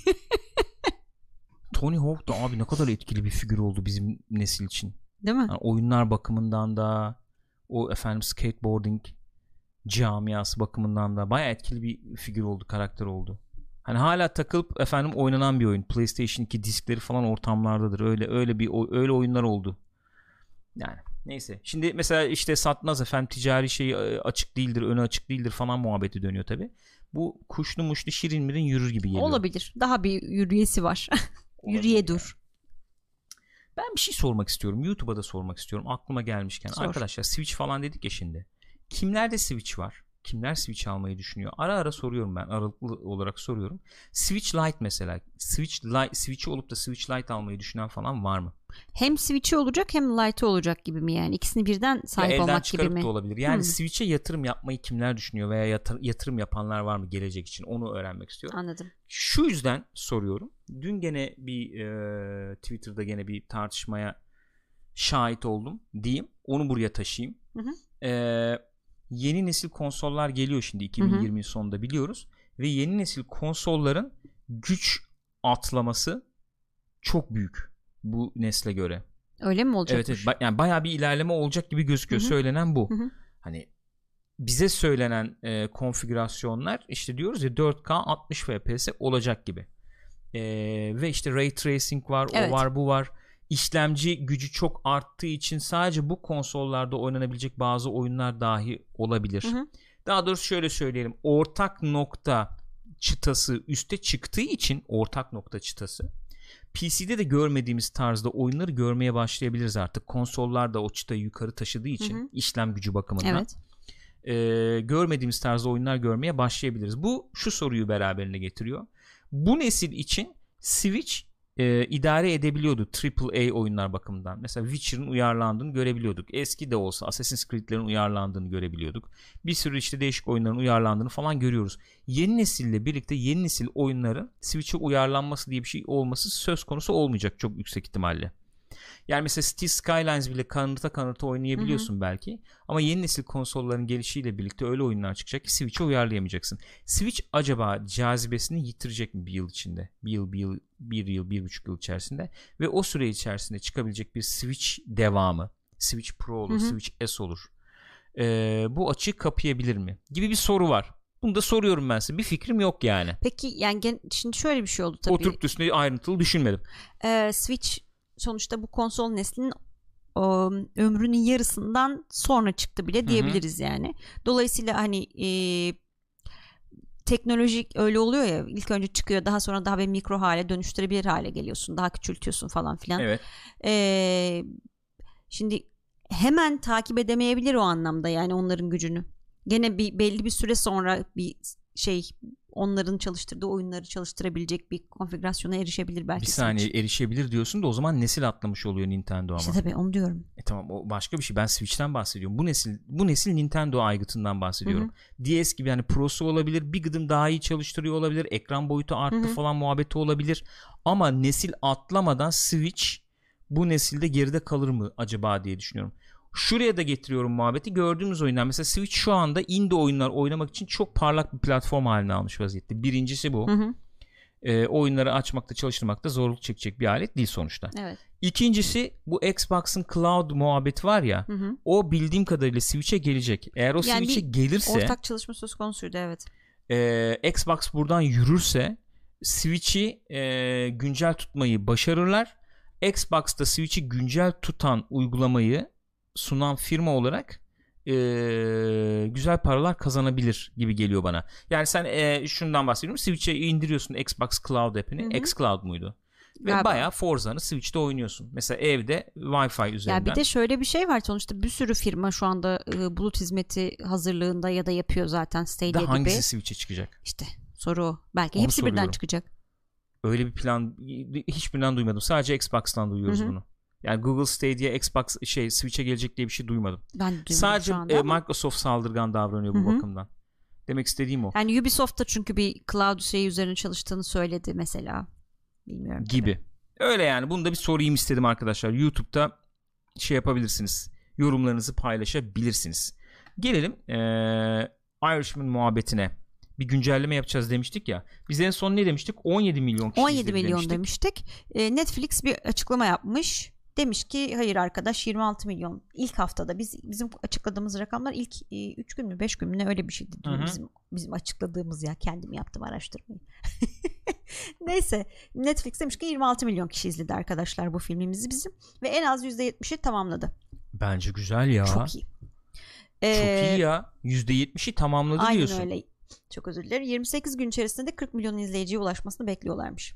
Tony Hawk da abi ne kadar etkili bir figür oldu bizim nesil için. Değil mi? Yani oyunlar bakımından da o efendim skateboarding camiası bakımından da bayağı etkili bir figür oldu, karakter oldu. Hani hala takılıp efendim oynanan bir oyun. PlayStation 2 diskleri falan ortamlardadır. Öyle öyle bir öyle oyunlar oldu. Yani neyse. Şimdi mesela işte satmaz efendim ticari şey açık değildir, önü açık değildir falan muhabbeti dönüyor tabi. Bu kuşlu muşlu şirin mirin yürür gibi geliyor. Olabilir. Daha bir yürüyesi var. Olabilir Yürüye dur. Ben bir şey sormak istiyorum. YouTube'a da sormak istiyorum. Aklıma gelmişken. Sor. Arkadaşlar Switch falan dedik ya şimdi. Kimlerde Switch var? Kimler Switch almayı düşünüyor? Ara ara soruyorum ben. Aralıklı olarak soruyorum. Switch Lite mesela. Switch Lite, Switch'i olup da Switch Lite almayı düşünen falan var mı? Hem Switch'i olacak hem Lite'ı olacak gibi mi yani? İkisini birden Ya sahip elden olmak gibi mi? da olabilir. Yani Hmm. Switch'e yatırım yapmayı kimler düşünüyor veya yatır- yatırım yapanlar var mı gelecek için? Onu öğrenmek istiyorum. Anladım. Şu yüzden soruyorum. Dün gene bir e, Twitter'da gene bir tartışmaya şahit oldum diyeyim. Onu buraya taşıyayım. Hı hı. E, yeni nesil konsollar geliyor şimdi 2020'nin sonunda biliyoruz. Ve yeni nesil konsolların güç atlaması çok büyük bu nesle göre. Öyle mi Evet, olacakmış? evet ba- yani bayağı bir ilerleme olacak gibi gözüküyor. Hı hı. Söylenen bu. Hı hı. Hani bize söylenen e, konfigürasyonlar işte diyoruz ya 4K 60 FPS olacak gibi. E, ve işte ray tracing var, Evet. o var, bu var. İşlemci gücü çok arttığı için sadece bu konsollarda oynanabilecek bazı oyunlar dahi olabilir. Hı hı. Daha doğrusu şöyle söyleyelim. Ortak nokta çıtası üste çıktığı için ortak nokta çıtası PC'de de görmediğimiz tarzda oyunları görmeye başlayabiliriz artık. Konsollar da o çıtayı yukarı taşıdığı için Hı hı. işlem gücü bakımından Evet. e, görmediğimiz tarzda oyunlar görmeye başlayabiliriz. Bu şu soruyu beraberine getiriyor. Bu nesil için Switch e, idare edebiliyordu AAA oyunlar bakımından. Mesela Witcher'ın uyarlandığını görebiliyorduk. Eski de olsa Assassin's Creed'lerin uyarlandığını görebiliyorduk. Bir sürü işte değişik oyunların uyarlandığını falan görüyoruz. Yeni nesille birlikte yeni nesil oyunların Switch'e uyarlanması diye bir şey olması söz konusu olmayacak çok yüksek ihtimalle. Yani mesela Cities Skylines bile kanırta kanırta oynayabiliyorsun belki. Ama yeni nesil konsolların gelişiyle birlikte öyle oyunlar çıkacak ki Switch'e uyarlayamayacaksın. Switch acaba cazibesini yitirecek mi bir yıl içinde? Bir yıl, bir yıl, bir yıl, bir buçuk yıl içerisinde. Ve o süre içerisinde çıkabilecek bir Switch devamı. Switch Pro olur, Hı hı. Switch S olur. Ee, bu açığı kapayabilir mi? Gibi bir soru var. Bunu da soruyorum ben size. Bir fikrim yok yani. Peki yani şimdi şöyle bir şey oldu tabii. Oturup üstüne ayrıntılı düşünmedim. Ee, Switch sonuçta bu konsol neslinin ömrünün yarısından sonra çıktı bile diyebiliriz yani. Dolayısıyla hani e, teknolojik öyle oluyor ya ilk önce çıkıyor daha sonra daha bir mikro hale dönüştürebilir hale geliyorsun daha küçültüyorsun falan filan. Evet. Ee, şimdi hemen takip edemeyebilir o anlamda yani onların gücünü. Gene bir belli bir süre sonra bir şey onların çalıştırdığı oyunları çalıştırabilecek bir konfigürasyona erişebilir belki. Bir saniye Switch. erişebilir diyorsun da o zaman nesil atlamış oluyor Nintendo ama. İşte tabii onu diyorum. E tamam o başka bir şey. Ben Switch'ten bahsediyorum. Bu nesil bu nesil Nintendo aygıtından bahsediyorum. DS gibi yani Pro'su olabilir. Bir gıdım daha iyi çalıştırıyor olabilir. Ekran boyutu arttı Hı hı. falan muhabbeti olabilir. Ama nesil atlamadan Switch bu nesilde geride kalır mı acaba diye düşünüyorum. Şuraya da getiriyorum muhabbeti. Gördüğümüz oyunlar mesela Switch şu anda indie oyunlar oynamak için çok parlak bir platform haline almış vaziyette. Birincisi bu. Hı hı. E, oyunları açmakta çalıştırmakta zorluk çekecek bir alet değil sonuçta. Evet. İkincisi bu Xbox'ın cloud muhabbeti var ya Hı hı. o bildiğim kadarıyla Switch'e gelecek. Eğer o Yani Switch'e gelirse Ortak çalışma söz konusuydu evet. e, Xbox buradan yürürse Switch'i e, güncel tutmayı başarırlar. Xbox'ta Switch'i güncel tutan uygulamayı sunan firma olarak e, güzel paralar kazanabilir gibi geliyor bana. Yani sen e, şundan bahsediyorum. Switch'e indiriyorsun Xbox Cloud app'ini. Xcloud muydu? Ve Galiba. bayağı Forza'nı Switch'te oynuyorsun. Mesela evde Wi-Fi üzerinden. Ya bir de şöyle bir şey var sonuçta bir sürü firma şu anda e, bulut hizmeti hazırlığında ya da yapıyor zaten Stadia da gibi. hangisi Switch'e çıkacak? İşte soru o. Belki Onu hepsi birden soruyorum. çıkacak. Öyle bir plan hiçbirinden duymadım. Sadece Xbox'tan duyuyoruz Hı hı. bunu. Yani Google Stadia Xbox şey Switch'e gelecek diye bir şey duymadım. Ben duymadım Sadece şu anda e, ama. Microsoft saldırgan davranıyor bu Hı hı. bakımdan. Demek istediğim o. Yani Ubisoft da çünkü bir cloud şey üzerine çalıştığını söyledi mesela. Bilmiyorum. tabii. gibi. Öyle yani. Bunu da bir sorayım istedim arkadaşlar. YouTube'da şey yapabilirsiniz. Yorumlarınızı paylaşabilirsiniz. Gelelim eee Irishman muhabbetine. Bir güncelleme yapacağız demiştik ya. Biz en son ne demiştik? 17 milyon kişi 17 izledi milyon demiştik. demiştik. E, Netflix bir açıklama yapmış. Demiş ki hayır arkadaş 26 milyon ilk haftada biz bizim açıkladığımız rakamlar ilk 3 gün mü 5 gün mü ne öyle bir şeydi Hı hı. bizim bizim açıkladığımız ya kendim yaptım araştırmayı. Neyse Netflix demiş ki 26 milyon kişi izledi arkadaşlar bu filmimizi bizim ve en az %70'i tamamladı. Bence güzel ya. Çok iyi. Çok Ee, iyi ya. %70'i tamamladı Aynen diyorsun. öyle. Çok özür dilerim. 28 gün içerisinde de 40 milyon izleyiciye ulaşmasını bekliyorlarmış.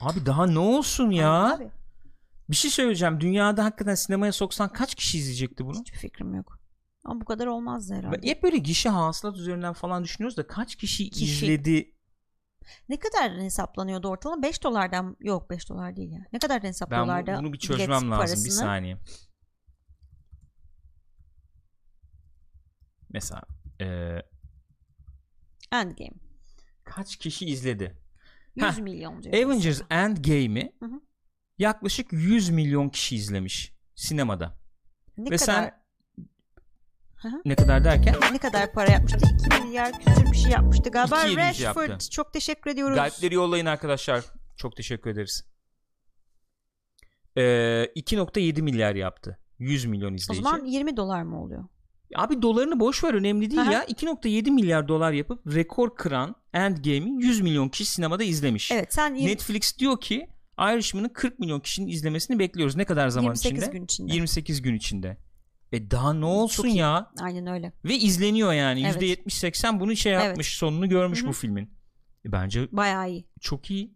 Abi daha ne olsun ya? Aynen abi. Bir şey söyleyeceğim. Dünyada hakikaten sinemaya soksan kaç kişi izleyecekti bunu? Hiçbir fikrim yok. Ama bu kadar olmazdı herhalde. Ben Hep böyle gişe hasılat üzerinden falan düşünüyoruz da kaç kişi, Kişi. izledi? Ne kadar hesaplanıyordu ortalama? 5 dolardan yok 5 dolar değil ya. Ne kadar Ben hesaplıyorlardı? bu- bunu bir çözmem lazım. Bir parasını? saniye. Mesela e, Endgame. kaç kişi izledi? 100 Heh, milyon diyor. Avengers Endgame'i Hı hı. Yaklaşık 100 milyon kişi izlemiş sinemada. Ne Ve kadar sen Hı hı. ne kadar derken ne kadar para yapmıştı? 2 milyar küsür bir şey yapmıştı galiba. 2.700 Rashford yaptı. çok teşekkür ediyoruz. Galipleri yollayın arkadaşlar. Çok teşekkür ederiz. Ee, 2.7 milyar yaptı. 100 milyon o izleyici. zaman 20 dolar mı oluyor? Abi dolarını boş ver önemli değil Aha. ya. 2.7 milyar dolar yapıp rekor kıran Endgame'i 100 milyon kişi sinemada izlemiş. Evet sen Netflix diyor ki Irishman'ı 40 milyon kişinin izlemesini bekliyoruz. Ne kadar zaman 28 içinde? gün içinde. 28 gün içinde. E daha ne olsun ya? Aynen öyle. Ve izleniyor yani. Evet. %70-80 bunu şey Evet. yapmış. Sonunu görmüş Hı hı. bu filmin. E bence Bayağı iyi. çok iyi.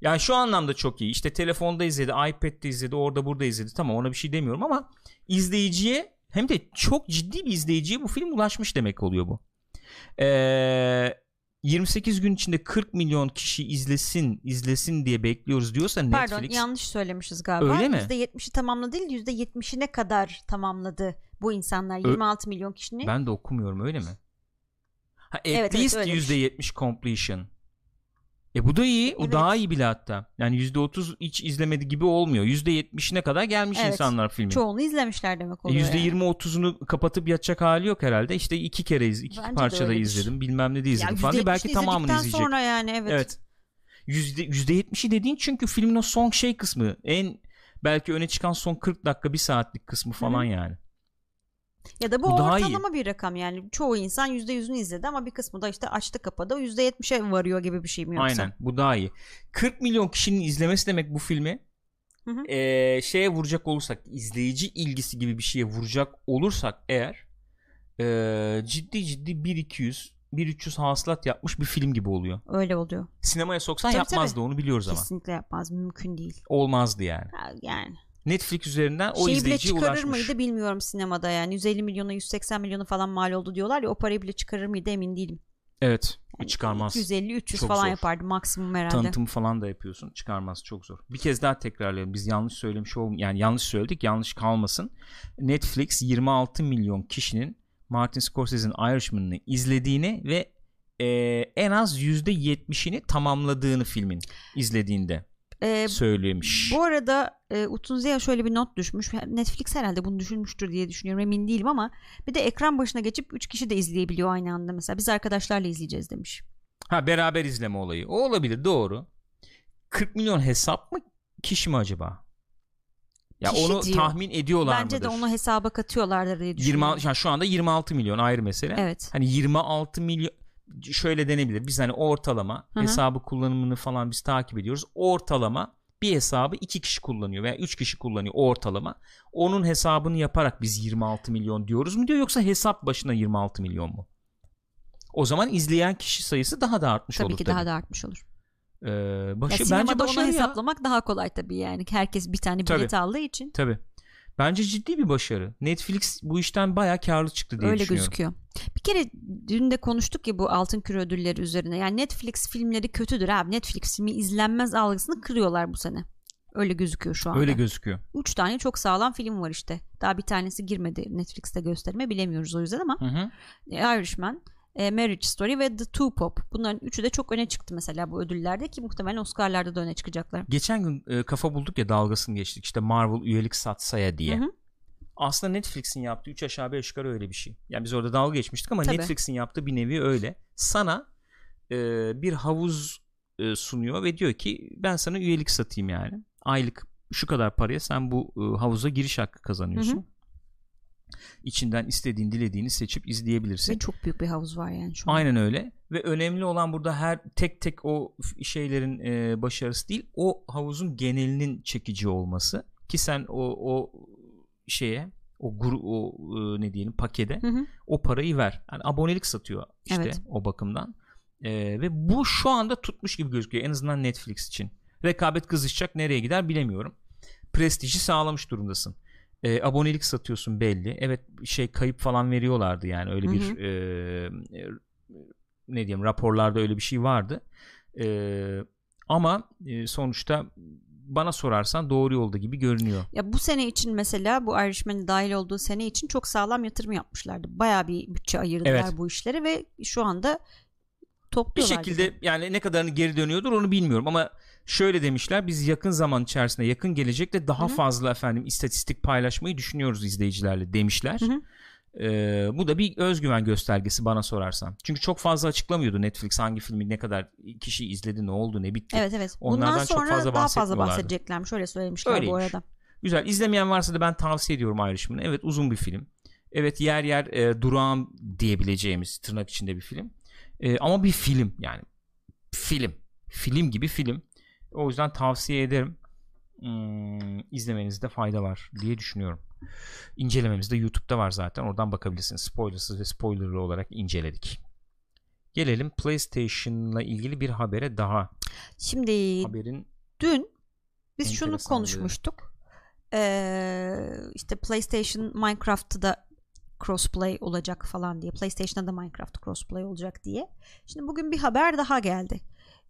Yani şu anlamda çok iyi. İşte telefonda izledi, iPad'de izledi, orada burada izledi. Tamam ona bir şey demiyorum ama izleyiciye hem de çok ciddi bir izleyiciye bu film ulaşmış demek oluyor bu. Ee, 28 gün içinde 40 milyon kişi izlesin, izlesin diye bekliyoruz diyorsa Pardon Netflix. yanlış söylemişiz galiba. Öyle mi? %70'i tamamladı değil %70'ine kadar tamamladı bu insanlar. Ö- 26 milyon kişinin. Ben de okumuyorum öyle mi? Ha, at Evet, evet, least öylemiş. %70 completion. E bu da iyi. O Evet. daha iyi bile hatta. Yani %30 hiç izlemedi gibi olmuyor. %70'ine kadar gelmiş Evet. insanlar filmin. Çoğunu izlemişler demek E, oluyor. yani. %20-30'unu kapatıp yatacak hali yok herhalde. İşte iki kere iz, iki Bence parçada izledim. Bilmem ne de izledim Ya falan. diye. Belki %70'ini tamamını izleyecek. sonra yani evet. Evet. Yüzde, %70'i dediğin çünkü filmin o son şey kısmı. En belki öne çıkan son 40 dakika bir saatlik kısmı falan yani. Ya da bu, Bu ortalama bir rakam yani. Çoğu insan %100'ünü izledi ama bir kısmı da işte açtı kapadı. O %70'e varıyor gibi bir şey mi yoksa? Aynen bu daha iyi. 40 milyon kişinin izlemesi demek bu filmi Hı hı. eee, şeye vuracak olursak izleyici ilgisi gibi bir şeye vuracak olursak eğer eee, ciddi ciddi 1-200 1-300 hasılat yapmış bir film gibi oluyor. Öyle oluyor. Sinemaya soksan Tabii, yapmazdı tabii. onu biliyoruz ama. Kesinlikle yapmaz. Mümkün değil. Olmazdı yani. Yani Netflix üzerinden o Şeyi bile izleyiciye çıkarır ulaşmış. mıydı bilmiyorum sinemada yani 150 milyona 180 milyonu falan mal oldu diyorlar ya o parayı bile çıkarır mıydı emin değilim. Evet. Yani çıkarmaz. 250-300 Çok falan zor. yapardı maksimum herhalde. Tanıtım falan da yapıyorsun. Çıkarması çok zor. Bir kez daha tekrarlayalım. Biz yanlış söylemiş ol yani yanlış söyledik. Yanlış kalmasın. Netflix 26 milyon kişinin Martin Scorsese'nin Irishman'ını izlediğini ve e, en az %70'ini tamamladığını filmin izlediğinde Ee, söylemiş. Bu arada e, Utunze'ye şöyle bir not düşmüş. Netflix herhalde bunu düşünmüştür diye düşünüyorum emin değilim ama bir de ekran başına geçip 3 kişi de izleyebiliyor aynı anda mesela. Biz arkadaşlarla izleyeceğiz demiş. Ha beraber izleme olayı. O olabilir doğru. 40 milyon hesap mı kişi mi acaba? Ya Kişi onu diyor. tahmin ediyorlar Bence mıdır? de onu hesaba katıyorlardır diye düşünüyorum. 20 yani şu anda 26 milyon ayrı mesele. Evet. Hani 26 milyon şöyle denebilir. Biz hani ortalama Hı hı. hesabı kullanımını falan biz takip ediyoruz. Ortalama bir hesabı iki kişi kullanıyor veya üç kişi kullanıyor ortalama. Onun hesabını yaparak biz 26 milyon diyoruz mu diyor yoksa hesap başına 26 milyon mu? O zaman izleyen kişi sayısı daha da artmış Tabii olur ki tabii. daha da artmış olur. Ee, Ya başı, bence sinemada onu başarı ya. hesaplamak daha kolay tabii yani. Herkes bir tane bilet aldığı için Tabii. Bence ciddi bir başarı. Netflix bu işten bayağı karlı çıktı diye öyle düşünüyorum. gözüküyor. Bir kere dün de konuştuk ya bu Altın Küre ödülleri üzerine. Yani Netflix filmleri kötüdür abi. Netflix filmi izlenmez algısını kırıyorlar bu sene. Öyle gözüküyor şu anda. Öyle gözüküyor. Üç tane çok sağlam film var işte. Daha bir tanesi girmedi Netflix'te gösterime bilemiyoruz o yüzden ama Hı hı. Irishman, e, Marriage Story ve The Two Pop. Bunların üçü de çok öne çıktı mesela bu ödüllerde ki muhtemelen Oscar'larda da öne çıkacaklar. Geçen gün e, kafa bulduk ya dalgasını geçtik işte Marvel üyelik satsaya diye. Hı hı. Aslında Netflix'in yaptığı 3 aşağı 5 yukarı öyle bir şey. Yani biz orada dalga geçmiştik ama Tabii. Netflix'in yaptığı bir nevi öyle. Sana e, bir havuz e, sunuyor ve diyor ki ben sana üyelik satayım yani. Aylık şu kadar paraya sen bu e, havuza giriş hakkı kazanıyorsun. Hı hı. İçinden istediğin dilediğini seçip izleyebilirsin. Ve çok büyük bir havuz var yani şu an. Aynen öyle ve önemli olan burada her tek tek o şeylerin e, başarısı değil o havuzun genelinin çekici olması ki sen o o şeye o gru, o e, ne diyelim pakete Hı hı. o parayı ver. Yani abonelik satıyor işte Evet. o bakımdan. E, ve bu şu anda tutmuş gibi gözüküyor en azından Netflix için. Rekabet kızışacak nereye gider bilemiyorum. Prestiji sağlamış durumdasın. E, abonelik satıyorsun belli. Evet şey kayıp falan veriyorlardı yani öyle bir hı. e, e, ne diyeyim raporlarda öyle bir şey vardı. E, ama e, sonuçta bana sorarsan doğru yolda gibi görünüyor. Ya bu sene için mesela bu Irishman'in dahil olduğu sene için çok sağlam yatırım yapmışlardı. Bayağı bir bütçe ayırdılar Evet. bu işlere ve şu anda Bir topluyorlar. şekilde gibi. yani ne kadarını geri dönüyordur onu bilmiyorum ama şöyle demişler biz yakın zaman içerisinde yakın gelecekte daha Hı hı. fazla efendim istatistik paylaşmayı düşünüyoruz izleyicilerle demişler. Ee, bu da bir özgüven göstergesi bana sorarsan. Çünkü çok fazla açıklamıyordu Netflix hangi filmi ne kadar kişi izledi ne oldu ne bitti. Evet evet. Onlardan Bundan çok sonra fazla daha fazla bahsedeceklermiş. Öyle söylemişler bu Öyleymiş. arada. Güzel izlemeyen varsa da ben tavsiye ediyorum Irishman'ı. Evet uzun bir film. Evet yer yer e, durağan diyebileceğimiz tırnak içinde bir film. E, ama bir film yani. Film. Film gibi film. O yüzden tavsiye ederim. Hmm, izlemenizde fayda var diye düşünüyorum. İncelememiz de YouTube'da var zaten. Oradan bakabilirsiniz. Spoilersız ve spoilerlı olarak inceledik. Gelelim PlayStation'la ilgili bir habere daha. Şimdi Haberin dün biz şunu konuşmuştuk. Ee, işte PlayStation Minecraft'ta da crossplay olacak falan diye. PlayStation'da da Minecraft crossplay olacak diye. Şimdi bugün bir haber daha geldi.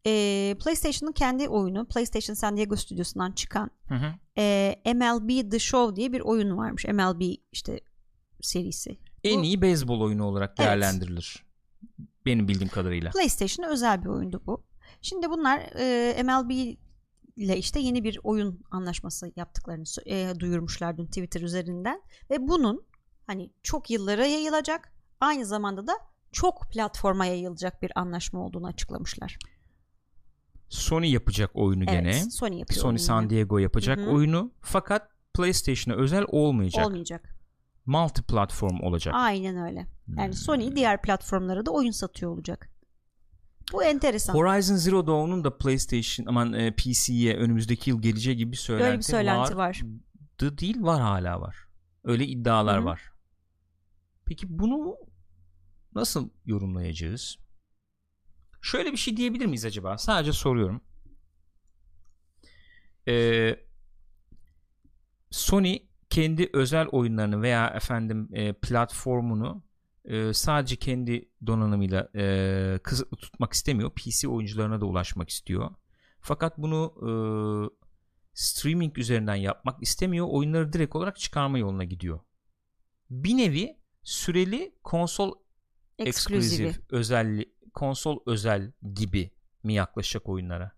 Ee, PlayStation'ın kendi oyunu PlayStation San Diego stüdyosundan çıkan hı hı, e, MLB The Show diye bir oyun varmış. MLB işte serisi. en Bu- iyi beyzbol oyunu olarak Evet. değerlendirilir. Benim bildiğim kadarıyla. PlayStation'a özel bir oyundu bu. Şimdi bunlar e, MLB ile işte yeni bir oyun anlaşması yaptıklarını e, duyurmuşlar dün Twitter üzerinden ve bunun hani çok yıllara yayılacak aynı zamanda da çok platforma yayılacak bir anlaşma olduğunu açıklamışlar. Sony yapacak oyunu Evet, gene. Sony yapıyor. Sony San. Diego yapacak Hı hı. oyunu fakat PlayStation'a özel olmayacak. olmayacak. Multi platform olacak. Aynen öyle. Yani Hmm. Sony diğer platformlara da oyun satıyor olacak. Bu enteresan. Horizon Zero Dawn'un da PlayStation aman e, PC'ye önümüzdeki yıl geleceği gibi bir söylenti, Böyle bir söylenti var. vardı değil var hala var. Öyle iddialar Hı hı. var. Peki bunu nasıl yorumlayacağız? Şöyle bir şey diyebilir miyiz acaba? Sadece soruyorum. Ee, Sony kendi özel oyunlarını veya efendim e, platformunu e, sadece kendi donanımıyla e, kısıtlı tutmak istemiyor. PC oyuncularına da ulaşmak istiyor. Fakat bunu e, streaming üzerinden yapmak istemiyor. Oyunları direkt olarak çıkarma yoluna gidiyor. Bir nevi süreli konsol eksklusif özel konsol özel gibi mi yaklaşacak oyunlara?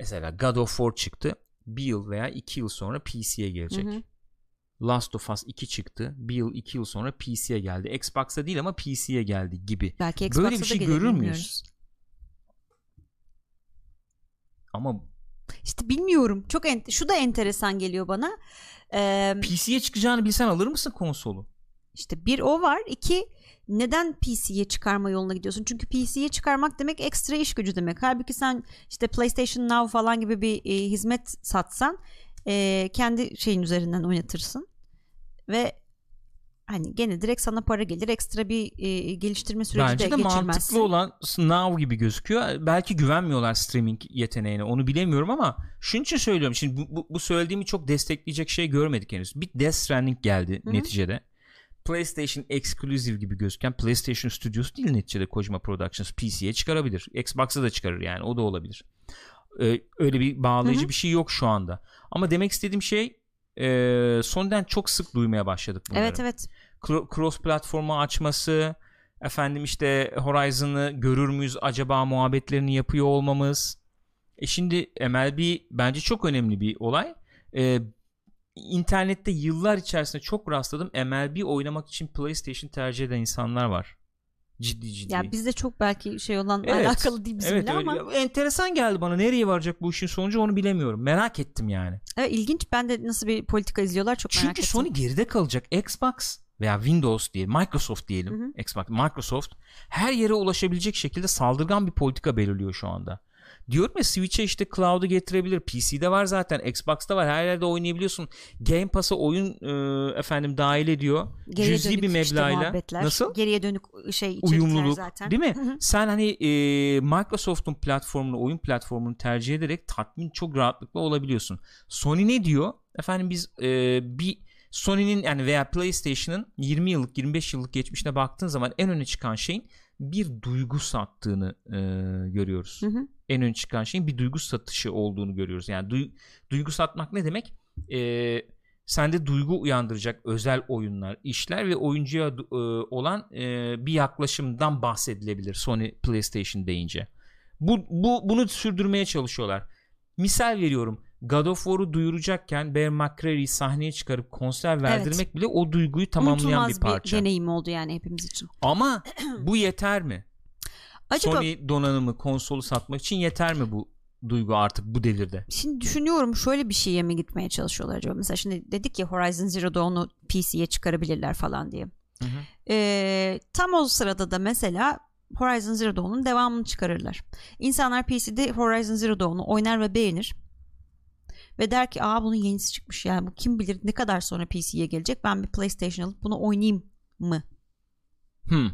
Mesela God of War çıktı. Bir yıl veya iki yıl sonra PC'ye gelecek. Hı hı. Last of Us 2 çıktı. Bir yıl iki yıl sonra PC'ye geldi. Xbox'a değil ama PC'ye geldi gibi. Belki Böyle Xbox'a bir da şey gelir, görür müyüz? Ama İşte bilmiyorum. Çok en- şu da enteresan geliyor bana. Ee, PC'ye çıkacağını bilsen alır mısın konsolu? İşte bir o var. iki neden PC'ye çıkarma yoluna gidiyorsun? Çünkü PC'ye çıkarmak demek ekstra iş gücü demek. Halbuki sen işte PlayStation Now falan gibi bir e, hizmet satsan e, kendi şeyin üzerinden oynatırsın ve hani gene direkt sana para gelir. Ekstra bir e, geliştirme süreci Bence de, de geçirmezsin. mantıklı olan Now gibi gözüküyor. Belki güvenmiyorlar streaming yeteneğine. Onu bilemiyorum ama şunun için söylüyorum. Şimdi bu, bu, bu söylediğimi çok destekleyecek şey görmedik henüz. Bir Death Stranding geldi Hı hı. neticede. PlayStation Exclusive gibi gözüken PlayStation Studios değil neticede Kojima Productions PC'ye çıkarabilir. Xbox'a da çıkarır yani o da olabilir. Ee, öyle bir bağlayıcı Hı hı. bir şey yok şu anda. Ama demek istediğim şey e, Sony'den çok sık duymaya başladık bunları Evet evet. cross platformu açması efendim işte Horizon'ı görür müyüz acaba muhabbetlerini yapıyor olmamız e şimdi MLB bence çok önemli bir olay e, internette yıllar içerisinde çok rastladım MLB oynamak için PlayStation tercih eden insanlar var ciddi ciddi Ya bizde çok belki şey olan Evet, alakalı değil bizimle evet öyle. ama enteresan geldi bana nereye varacak bu işin sonucu onu bilemiyorum merak ettim yani evet, ilginç. Ben de nasıl bir politika izliyorlar çok merak Çünkü ettim. Sony geride kalacak. Xbox veya Windows diyelim, Microsoft diyelim. Hı Xbox, Microsoft her yere ulaşabilecek şekilde saldırgan bir politika belirliyor şu anda. Diyorum ya Switch'e işte cloud'u getirebilir. PC'de var zaten, Xbox'ta var. Her yerde oynayabiliyorsun. Game Pass'a oyun e, efendim dahil ediyor. Geriye Cüzi dönük bir işte meblağıyla. muhabbetler. Nasıl? Geriye dönük şey içerikler uyumluluk zaten. değil mi? Sen hani e, Microsoft'un platformunu, oyun platformunu tercih ederek tatmin çok rahatlıkla olabiliyorsun. Sony ne diyor? Efendim biz e, bir Sony'nin yani veya PlayStation'ın 20 yıllık 25 yıllık geçmişine baktığın zaman en öne çıkan şeyin bir duygu sattığını e, görüyoruz. Hı hı. En öne çıkan şeyin bir duygu satışı olduğunu görüyoruz. Yani duy- duygu satmak ne demek? E, sende duygu uyandıracak özel oyunlar, işler ve oyuncuya e, olan e, bir yaklaşımdan bahsedilebilir Sony PlayStation deyince. Bu, bu bunu sürdürmeye çalışıyorlar. Misal veriyorum. God of War'u duyuracakken Bear McCreary'i sahneye çıkarıp konser verdirmek bile o duyguyu tamamlayan Unutulmaz bir parça. deneyim oldu yani hepimiz için. Ama bu yeter mi? Acaba Sony donanımı konsolu satmak için yeter mi bu duygu artık bu devirde? şimdi düşünüyorum şöyle bir şeye mi gitmeye çalışıyorlar acaba? Mesela şimdi dedik ya Horizon Zero Dawn'u PC'ye çıkarabilirler falan diye. Hı hı. Ee, tam o sırada da mesela Horizon Zero Dawn'un devamını çıkarırlar. İnsanlar PC'de Horizon Zero Dawn'u oynar ve beğenir. Ve der ki aa bunun yenisi çıkmış yani bu kim bilir ne kadar sonra PC'ye gelecek ben bir PlayStation alıp bunu oynayayım mı Hmm.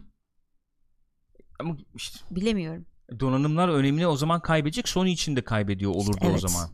Ama işte bilemiyorum. donanımlar önemini o zaman kaybedecek. Sony için de kaybediyor olurdu Evet. o zaman.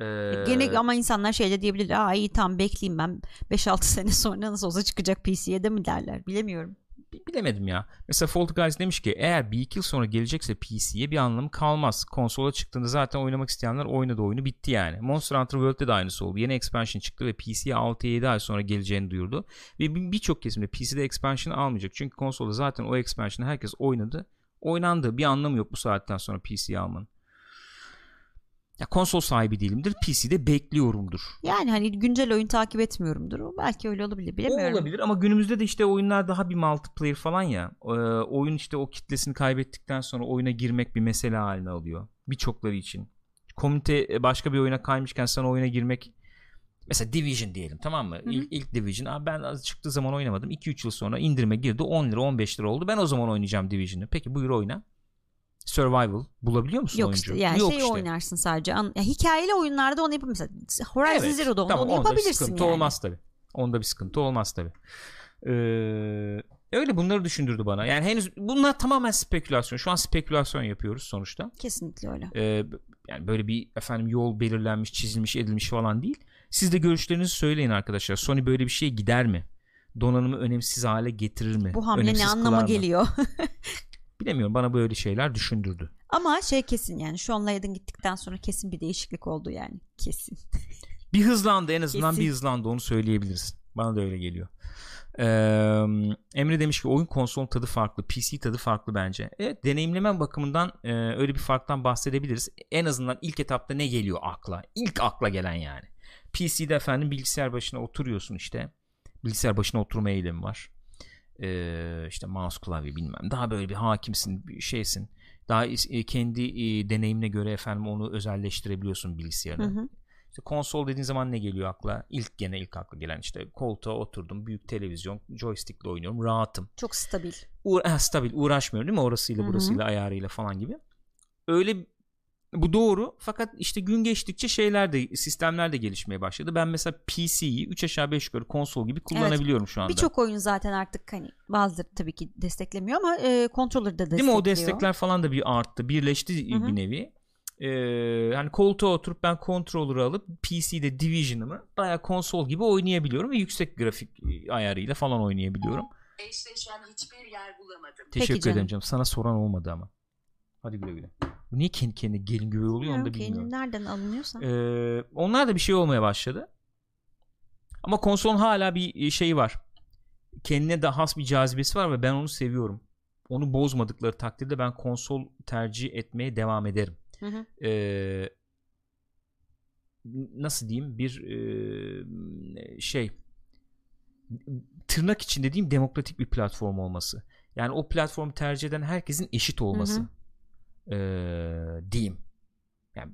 Ee, Gene ama insanlar şey de diyebilir aa iyi tamam bekleyeyim ben 5-6 sene sonra nasıl olsa çıkacak PC'ye de mi derler bilemiyorum. Bi- bilemedim ya. Mesela Fall Guys demiş ki eğer bir iki yıl sonra gelecekse PC'ye bir anlamı kalmaz. Konsola çıktığında zaten oynamak isteyenler oynadı oyunu bitti yani. Monster Hunter World'de de aynısı oldu. Yeni expansion çıktı ve PC'ye 6-7 ay sonra geleceğini duyurdu. Ve bir- birçok kesimde PC'de expansion almayacak. Çünkü konsolda zaten o expansion'ı herkes oynadı. Oynandı. Bir anlamı yok bu saatten sonra PC'ye almanın. Ya konsol sahibi değilimdir. PC'de bekliyorumdur. Yani hani güncel oyun takip etmiyorumdur. O belki öyle olabilir O bilemiyorum. olabilir ama günümüzde de işte oyunlar daha bir multiplayer falan ya. Ee, oyun işte o kitlesini kaybettikten sonra oyuna girmek bir mesele haline alıyor. Birçokları için. Komünite başka bir oyuna kaymışken sana oyuna girmek mesela Division diyelim tamam mı? hı. İlk, ilk Division abi ben az çıktığı zaman oynamadım. 2-3 yıl sonra indirime girdi 10 lira 15 lira oldu. Ben o zaman oynayacağım Division'ı. Peki buyur oyna. Survival bulabiliyor musun Yok oyuncu? işte yani Yok şey işte. oynarsın sadece. An- ya hikayeli oyunlarda onu yapabilirsin. Mesela Horizon Evet, Zero Dawn'da tamam, onu onda yapabilirsin sıkıntı yani. olmaz tabi. Onda bir sıkıntı olmaz tabi. Ee, öyle bunları düşündürdü bana. Yani henüz bunlar tamamen spekülasyon. Şu an spekülasyon yapıyoruz sonuçta. Kesinlikle öyle. Ee, yani böyle bir efendim yol belirlenmiş, çizilmiş, edilmiş falan değil. Siz de görüşlerinizi söyleyin arkadaşlar. Sony böyle bir şeye gider mi? Donanımı önemsiz hale getirir mi? Bu hamle Önemsiz ne anlama geliyor? Bilemiyorum bana böyle şeyler düşündürdü. Ama şey kesin yani Sean Layden gittikten sonra kesin bir değişiklik oldu yani. Kesin. Bir hızlandı en azından Kesin. bir hızlandı onu söyleyebiliriz. Bana da öyle geliyor. Ee, Emre demiş ki oyun konsol tadı farklı, PC tadı farklı bence. Evet deneyimleme bakımından e, öyle bir farktan bahsedebiliriz. En azından ilk etapta ne geliyor akla? İlk akla gelen yani. PC'de efendim bilgisayar başına oturuyorsun işte. Bilgisayar başına oturma eğilimi var. Ee, işte mouse klavye bilmem. Daha böyle bir hakimsin, bir şeysin. Daha e, kendi e, deneyimine göre efendim onu özelleştirebiliyorsun bilgisayarını. Hı hı. İşte konsol dediğin zaman ne geliyor akla? İlk gene ilk akla gelen işte koltuğa oturdum, büyük televizyon, joystickle oynuyorum, rahatım. Çok stabil. Uğra- ha, stabil, uğraşmıyorum değil mi? Orasıyla burasıyla ayarıyla falan gibi. Öyle bu doğru fakat işte gün geçtikçe şeyler de sistemler de gelişmeye başladı. Ben mesela PC'yi 3 aşağı 5 yukarı konsol gibi kullanabiliyorum şu anda. Birçok oyun zaten artık hani bazıları tabii ki desteklemiyor ama e, controller da destekliyor. Değil mi? O destekler falan da bir arttı. Birleşti Hı hı. bir nevi. Ee, hani koltuğa oturup ben controller'ı alıp PC'de Division'ımı bayağı konsol gibi oynayabiliyorum ve yüksek grafik e, ayarıyla falan oynayabiliyorum. Eşleşen hiçbir yer bulamadım. Teşekkür canım. ederim canım. Sana soran olmadı ama. Hadi güle güle. Bu niye kendi kendine gelin güvey oluyor onu da Bilmiyorum bilmiyorum. nereden alınıyorsa. Ee, onlar da bir şey olmaya başladı. Ama konsolun hala bir şey var. Kendine de has bir cazibesi var ve ben onu seviyorum. Onu bozmadıkları takdirde ben konsol tercih etmeye devam ederim. Hı hı. Ee, nasıl diyeyim bir e, şey tırnak içinde diyeyim demokratik bir platform olması. Yani o platformu tercih eden herkesin eşit olması. Hı Ee, diyeyim. Yani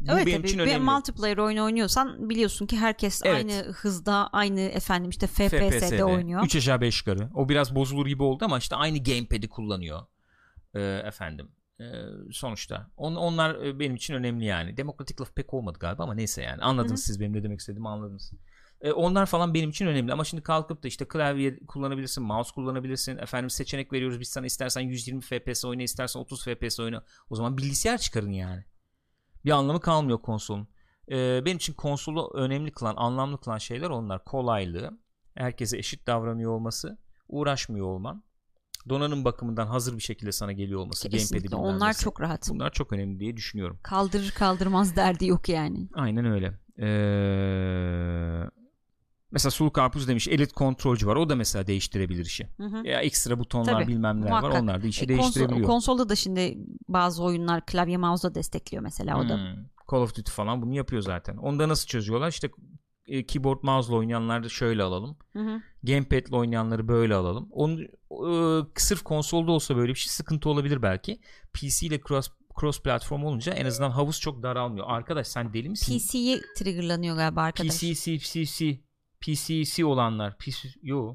bu evet benim tabii için bir önemli. multiplayer oyunu oynuyorsan biliyorsun ki herkes Evet. aynı hızda aynı efendim işte FPS'de, oynuyor. 3 aşağı 5 yukarı. O biraz bozulur gibi oldu ama işte aynı gamepad'i kullanıyor. Ee, efendim. Ee, sonuçta. On, onlar e, benim için önemli yani. Demokratik laf pek olmadı galiba ama neyse yani. Anladınız Hı hı. siz benim ne demek istediğimi anladınız. Ee, onlar falan benim için önemli ama şimdi kalkıp da işte klavye kullanabilirsin, mouse kullanabilirsin. Efendim seçenek veriyoruz biz sana istersen 120 FPS oyna, istersen 30 FPS oyna. O zaman bilgisayar çıkarın yani. Bir anlamı kalmıyor konsolun. Ee, benim için konsolu önemli kılan, anlamlı kılan şeyler onlar. Kolaylığı, herkese eşit davranıyor olması, uğraşmıyor olman, donanım bakımından hazır bir şekilde sana geliyor olması, Kesinlikle onlar nesi. çok rahat. Bunlar çok önemli diye düşünüyorum. Kaldırır kaldırmaz derdi yok yani. Aynen öyle. Ee, mesela Sulu Karpuz demiş elit kontrolcü var. O da mesela değiştirebilir işi. Hı hı. Ya ekstra butonlar Tabii, bilmem neler var. Onlar da işi E, konsol- değiştirebiliyor. konsolda da şimdi bazı oyunlar klavye mouse'da destekliyor mesela o da. Hmm. Call of Duty falan bunu yapıyor zaten. Onda nasıl çözüyorlar? İşte e, keyboard mouse'la oynayanları şöyle alalım. Hı hı. Gamepad'le oynayanları böyle alalım. Onu e, sırf konsolda olsa böyle bir şey sıkıntı olabilir belki. PC ile cross cross platform olunca en azından havuz çok daralmıyor. Arkadaş sen deli misin? PC'ye triggerlanıyor galiba arkadaş. PC, CC, PCC olanlar. PC, yo.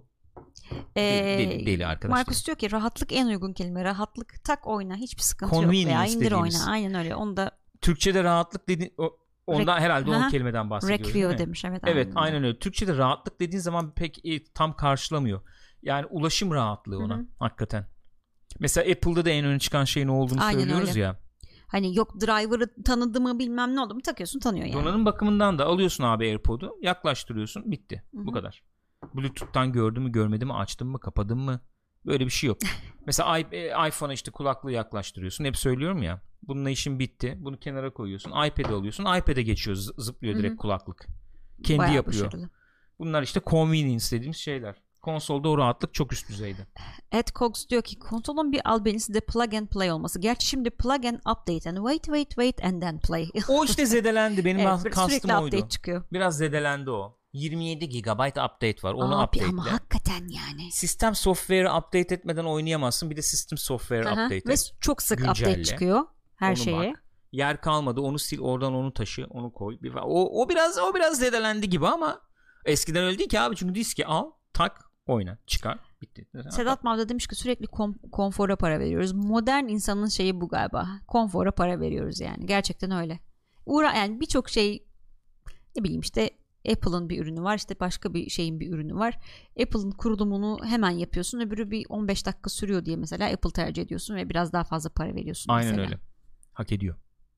Ee, deli, deli arkadaşlar. Markus diyor ki rahatlık en uygun kelime. Rahatlık tak oyna hiçbir sıkıntı yok. Convenience Veya indir dediğimiz. oyna. Aynen öyle. Onu da Türkçe'de rahatlık dedi o, ondan Rek- herhalde o Aha. kelimeden bahsediyoruz. Requio mi? demiş. Evet, Evet aynen öyle. Türkçe'de rahatlık dediğin zaman pek e, tam karşılamıyor. Yani ulaşım rahatlığı ona Hı hı. hakikaten. Mesela Apple'da da en öne çıkan şeyin o olduğunu Aynen söylüyoruz öyle. ya. Hani yok driver'ı tanıdı mı bilmem ne oldu mu takıyorsun tanıyor yani. Donanım bakımından da alıyorsun abi AirPod'u yaklaştırıyorsun bitti. Hı hı. Bu kadar. Bluetooth'tan gördü mü görmedi mi açtın mı kapadın mı böyle bir şey yok. Mesela e, iPhone'a işte kulaklığı yaklaştırıyorsun hep söylüyorum ya bununla işin bitti bunu kenara koyuyorsun iPad'i alıyorsun iPad'e geçiyor zı- zıplıyor direkt kulaklık. Kendi Bayağı yapıyor. başarılı. Bunlar işte convenience dediğimiz şeyler. Konsolda o rahatlık çok üst düzeyde. Ed Cox diyor ki konsolun bir albenisi de plug and play olması. Gerçi şimdi plug and update and wait wait wait and then play. O işte zedelendi. Benim evet, sürekli kastım oydu. update çıkıyor. Biraz zedelendi o. 27 GB update var. Onu Abi update'le. ama hakikaten yani. Sistem software'ı update etmeden oynayamazsın. Bir de sistem software Aha, update Ve et. çok sık Güncelle. update çıkıyor her Onu şeye. bak. Yer kalmadı. Onu sil, oradan onu taşı, onu koy. O, o biraz o biraz zedelendi gibi ama eskiden öyle değil ki abi. Çünkü diski al, tak, oyna, çıkar, bitti. Sedat Mavda demiş ki sürekli kom- konfora para veriyoruz. Modern insanın şeyi bu galiba. Konfora para veriyoruz yani. Gerçekten öyle. Uğra yani birçok şey ne bileyim işte Apple'ın bir ürünü var işte başka bir şeyin bir ürünü var. Apple'ın kurulumunu hemen yapıyorsun. Öbürü bir 15 dakika sürüyor diye mesela Apple tercih ediyorsun ve biraz daha fazla para veriyorsun Aynen mesela. öyle. Hak ediyor.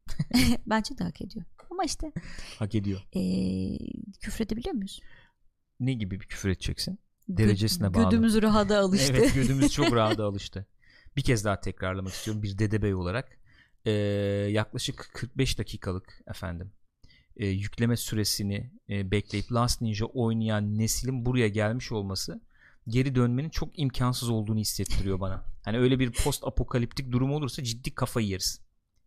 Bence de hak ediyor. Ama işte Hak ediyor. e, küfredebiliyor muyuz? Ne gibi bir küfür edeceksin? Derecesine bağlı. Gödümüz rahada alıştı. Evet gödümüz çok rahata alıştı. Bir kez daha tekrarlamak istiyorum bir dede bey olarak. Ee, yaklaşık 45 dakikalık efendim e, yükleme süresini e, bekleyip Last Ninja oynayan neslin buraya gelmiş olması geri dönmenin çok imkansız olduğunu hissettiriyor bana. Hani öyle bir post apokaliptik durum olursa ciddi kafayı yeriz.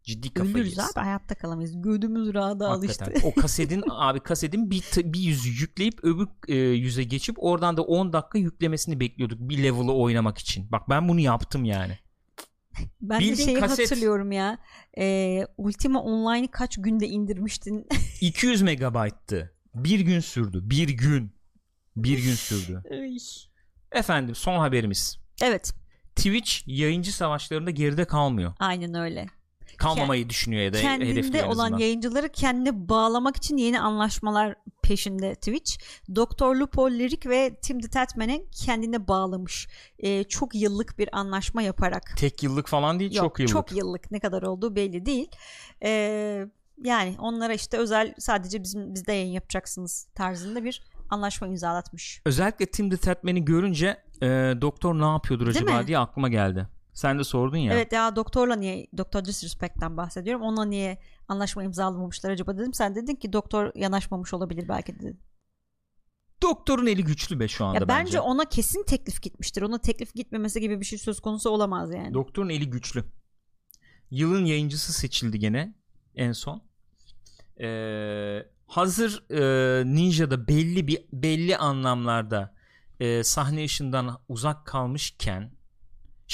Ciddi kafayı Ölürüz abi hayatta kalamayız. Gödümüz alıştı. Hakikaten. O kasetin abi kasetin bir, bir yüzü yükleyip öbür e, yüze geçip oradan da 10 dakika yüklemesini bekliyorduk bir level'ı oynamak için. Bak ben bunu yaptım yani. Ben de Bildiğin şeyi kaset. hatırlıyorum ya. E, Ultima Online'ı kaç günde indirmiştin? 200 megabayttı. Bir gün sürdü. Bir gün. Bir gün sürdü. Efendim son haberimiz. evet Twitch yayıncı savaşlarında geride kalmıyor. aynen öyle. Kalmamayı düşünüyor ya da kendinde en olan yayıncıları kendine bağlamak için yeni anlaşmalar peşinde Twitch. Dr. Lupo, Lyric ve Tim the Tatman'e kendine bağlamış. Ee, çok yıllık bir anlaşma yaparak. Tek yıllık falan değil Yok, çok yıllık. Çok yıllık. Ne kadar olduğu belli değil. Ee, yani onlara işte özel sadece bizim bizde yayın yapacaksınız tarzında bir anlaşma imzalatmış. Özellikle Tim the Tatman'i görünce e, doktor ne yapıyordur Değil acaba mi? diye aklıma geldi. Sen de sordun ya. Evet ya doktorla niye Doktor Disrespect'ten bahsediyorum. Onunla niye anlaşma imzalamamışlar acaba dedim. Sen dedin ki doktor yanaşmamış olabilir belki dedin. Doktorun eli güçlü be şu anda Ya bence, bence. ona kesin teklif gitmiştir. Ona teklif gitmemesi gibi bir şey söz konusu olamaz yani. Doktorun eli güçlü. Yılın yayıncısı seçildi gene en son. Ee, hazır e, Ninja'da belli bir belli anlamlarda e, sahne ışığından uzak kalmışken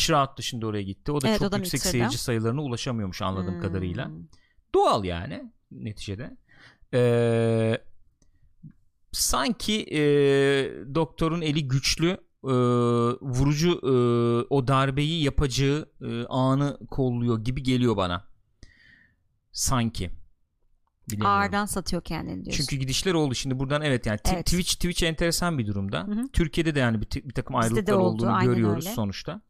Shroud dışında oraya gitti. O da Evet, çok o da yüksek Mixer'da. seyirci sayılarına ulaşamıyormuş anladığım Hmm. kadarıyla. Doğal yani neticede. Ee, sanki e, doktorun eli güçlü e, vurucu e, o darbeyi yapacağı e, anı kolluyor gibi geliyor bana. Sanki. Ağırdan satıyor kendini diyorsun. Çünkü gidişler oldu şimdi buradan evet yani Evet. Twitch Twitch enteresan bir durumda. Hı hı. Türkiye'de de yani bir, bir takım ayrılıklar oldu, olduğunu görüyoruz öyle. sonuçta.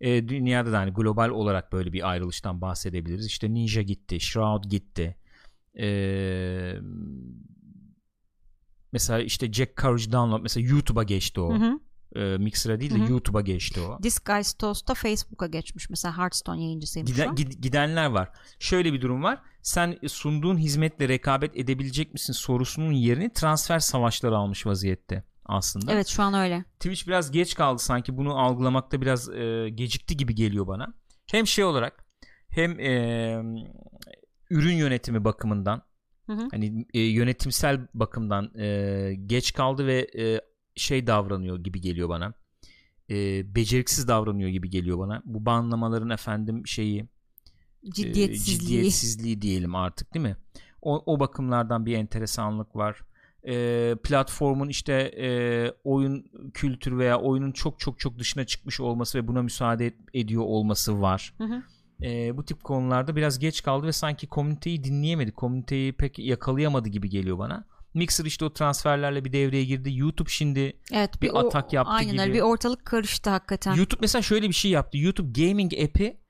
Ee, dünyada da hani global olarak böyle bir ayrılıştan bahsedebiliriz. İşte Ninja gitti, Shroud gitti. Ee, mesela işte Jack Courage Download mesela YouTube'a geçti o. Hı hı. Ee, Mixer'a değil de. YouTube'a geçti o. Disguised Toast'ta Facebook'a geçmiş. Mesela Hearthstone yayıncısıymış Giden- o. gid- gidenler var. Şöyle bir durum var. Sen sunduğun hizmetle rekabet edebilecek misin sorusunun yerini transfer savaşları almış vaziyette aslında. Evet şu an öyle. Twitch biraz geç kaldı sanki bunu algılamakta biraz e, gecikti gibi geliyor bana. Hem şey olarak hem e, ürün yönetimi bakımından Hı hı. hani e, yönetimsel bakımdan e, geç kaldı ve e, şey davranıyor gibi geliyor bana. E, beceriksiz davranıyor gibi geliyor bana. Bu banlamaların efendim şeyi e, Ciddiyetsizliği. ciddiyetsizliği diyelim artık değil mi? O, o bakımlardan bir enteresanlık var. E, platformun işte e, oyun kültürü veya oyunun çok çok çok dışına çıkmış olması ve buna müsaade ediyor olması var. Hı hı. E, bu tip konularda biraz geç kaldı ve sanki komüniteyi dinleyemedi. Komüniteyi pek yakalayamadı gibi geliyor bana. Mixer işte o transferlerle bir devreye girdi. YouTube şimdi Evet bir o- atak yaptı aynen gibi. Bir ortalık karıştı hakikaten. YouTube mesela şöyle bir şey yaptı. YouTube Gaming app'i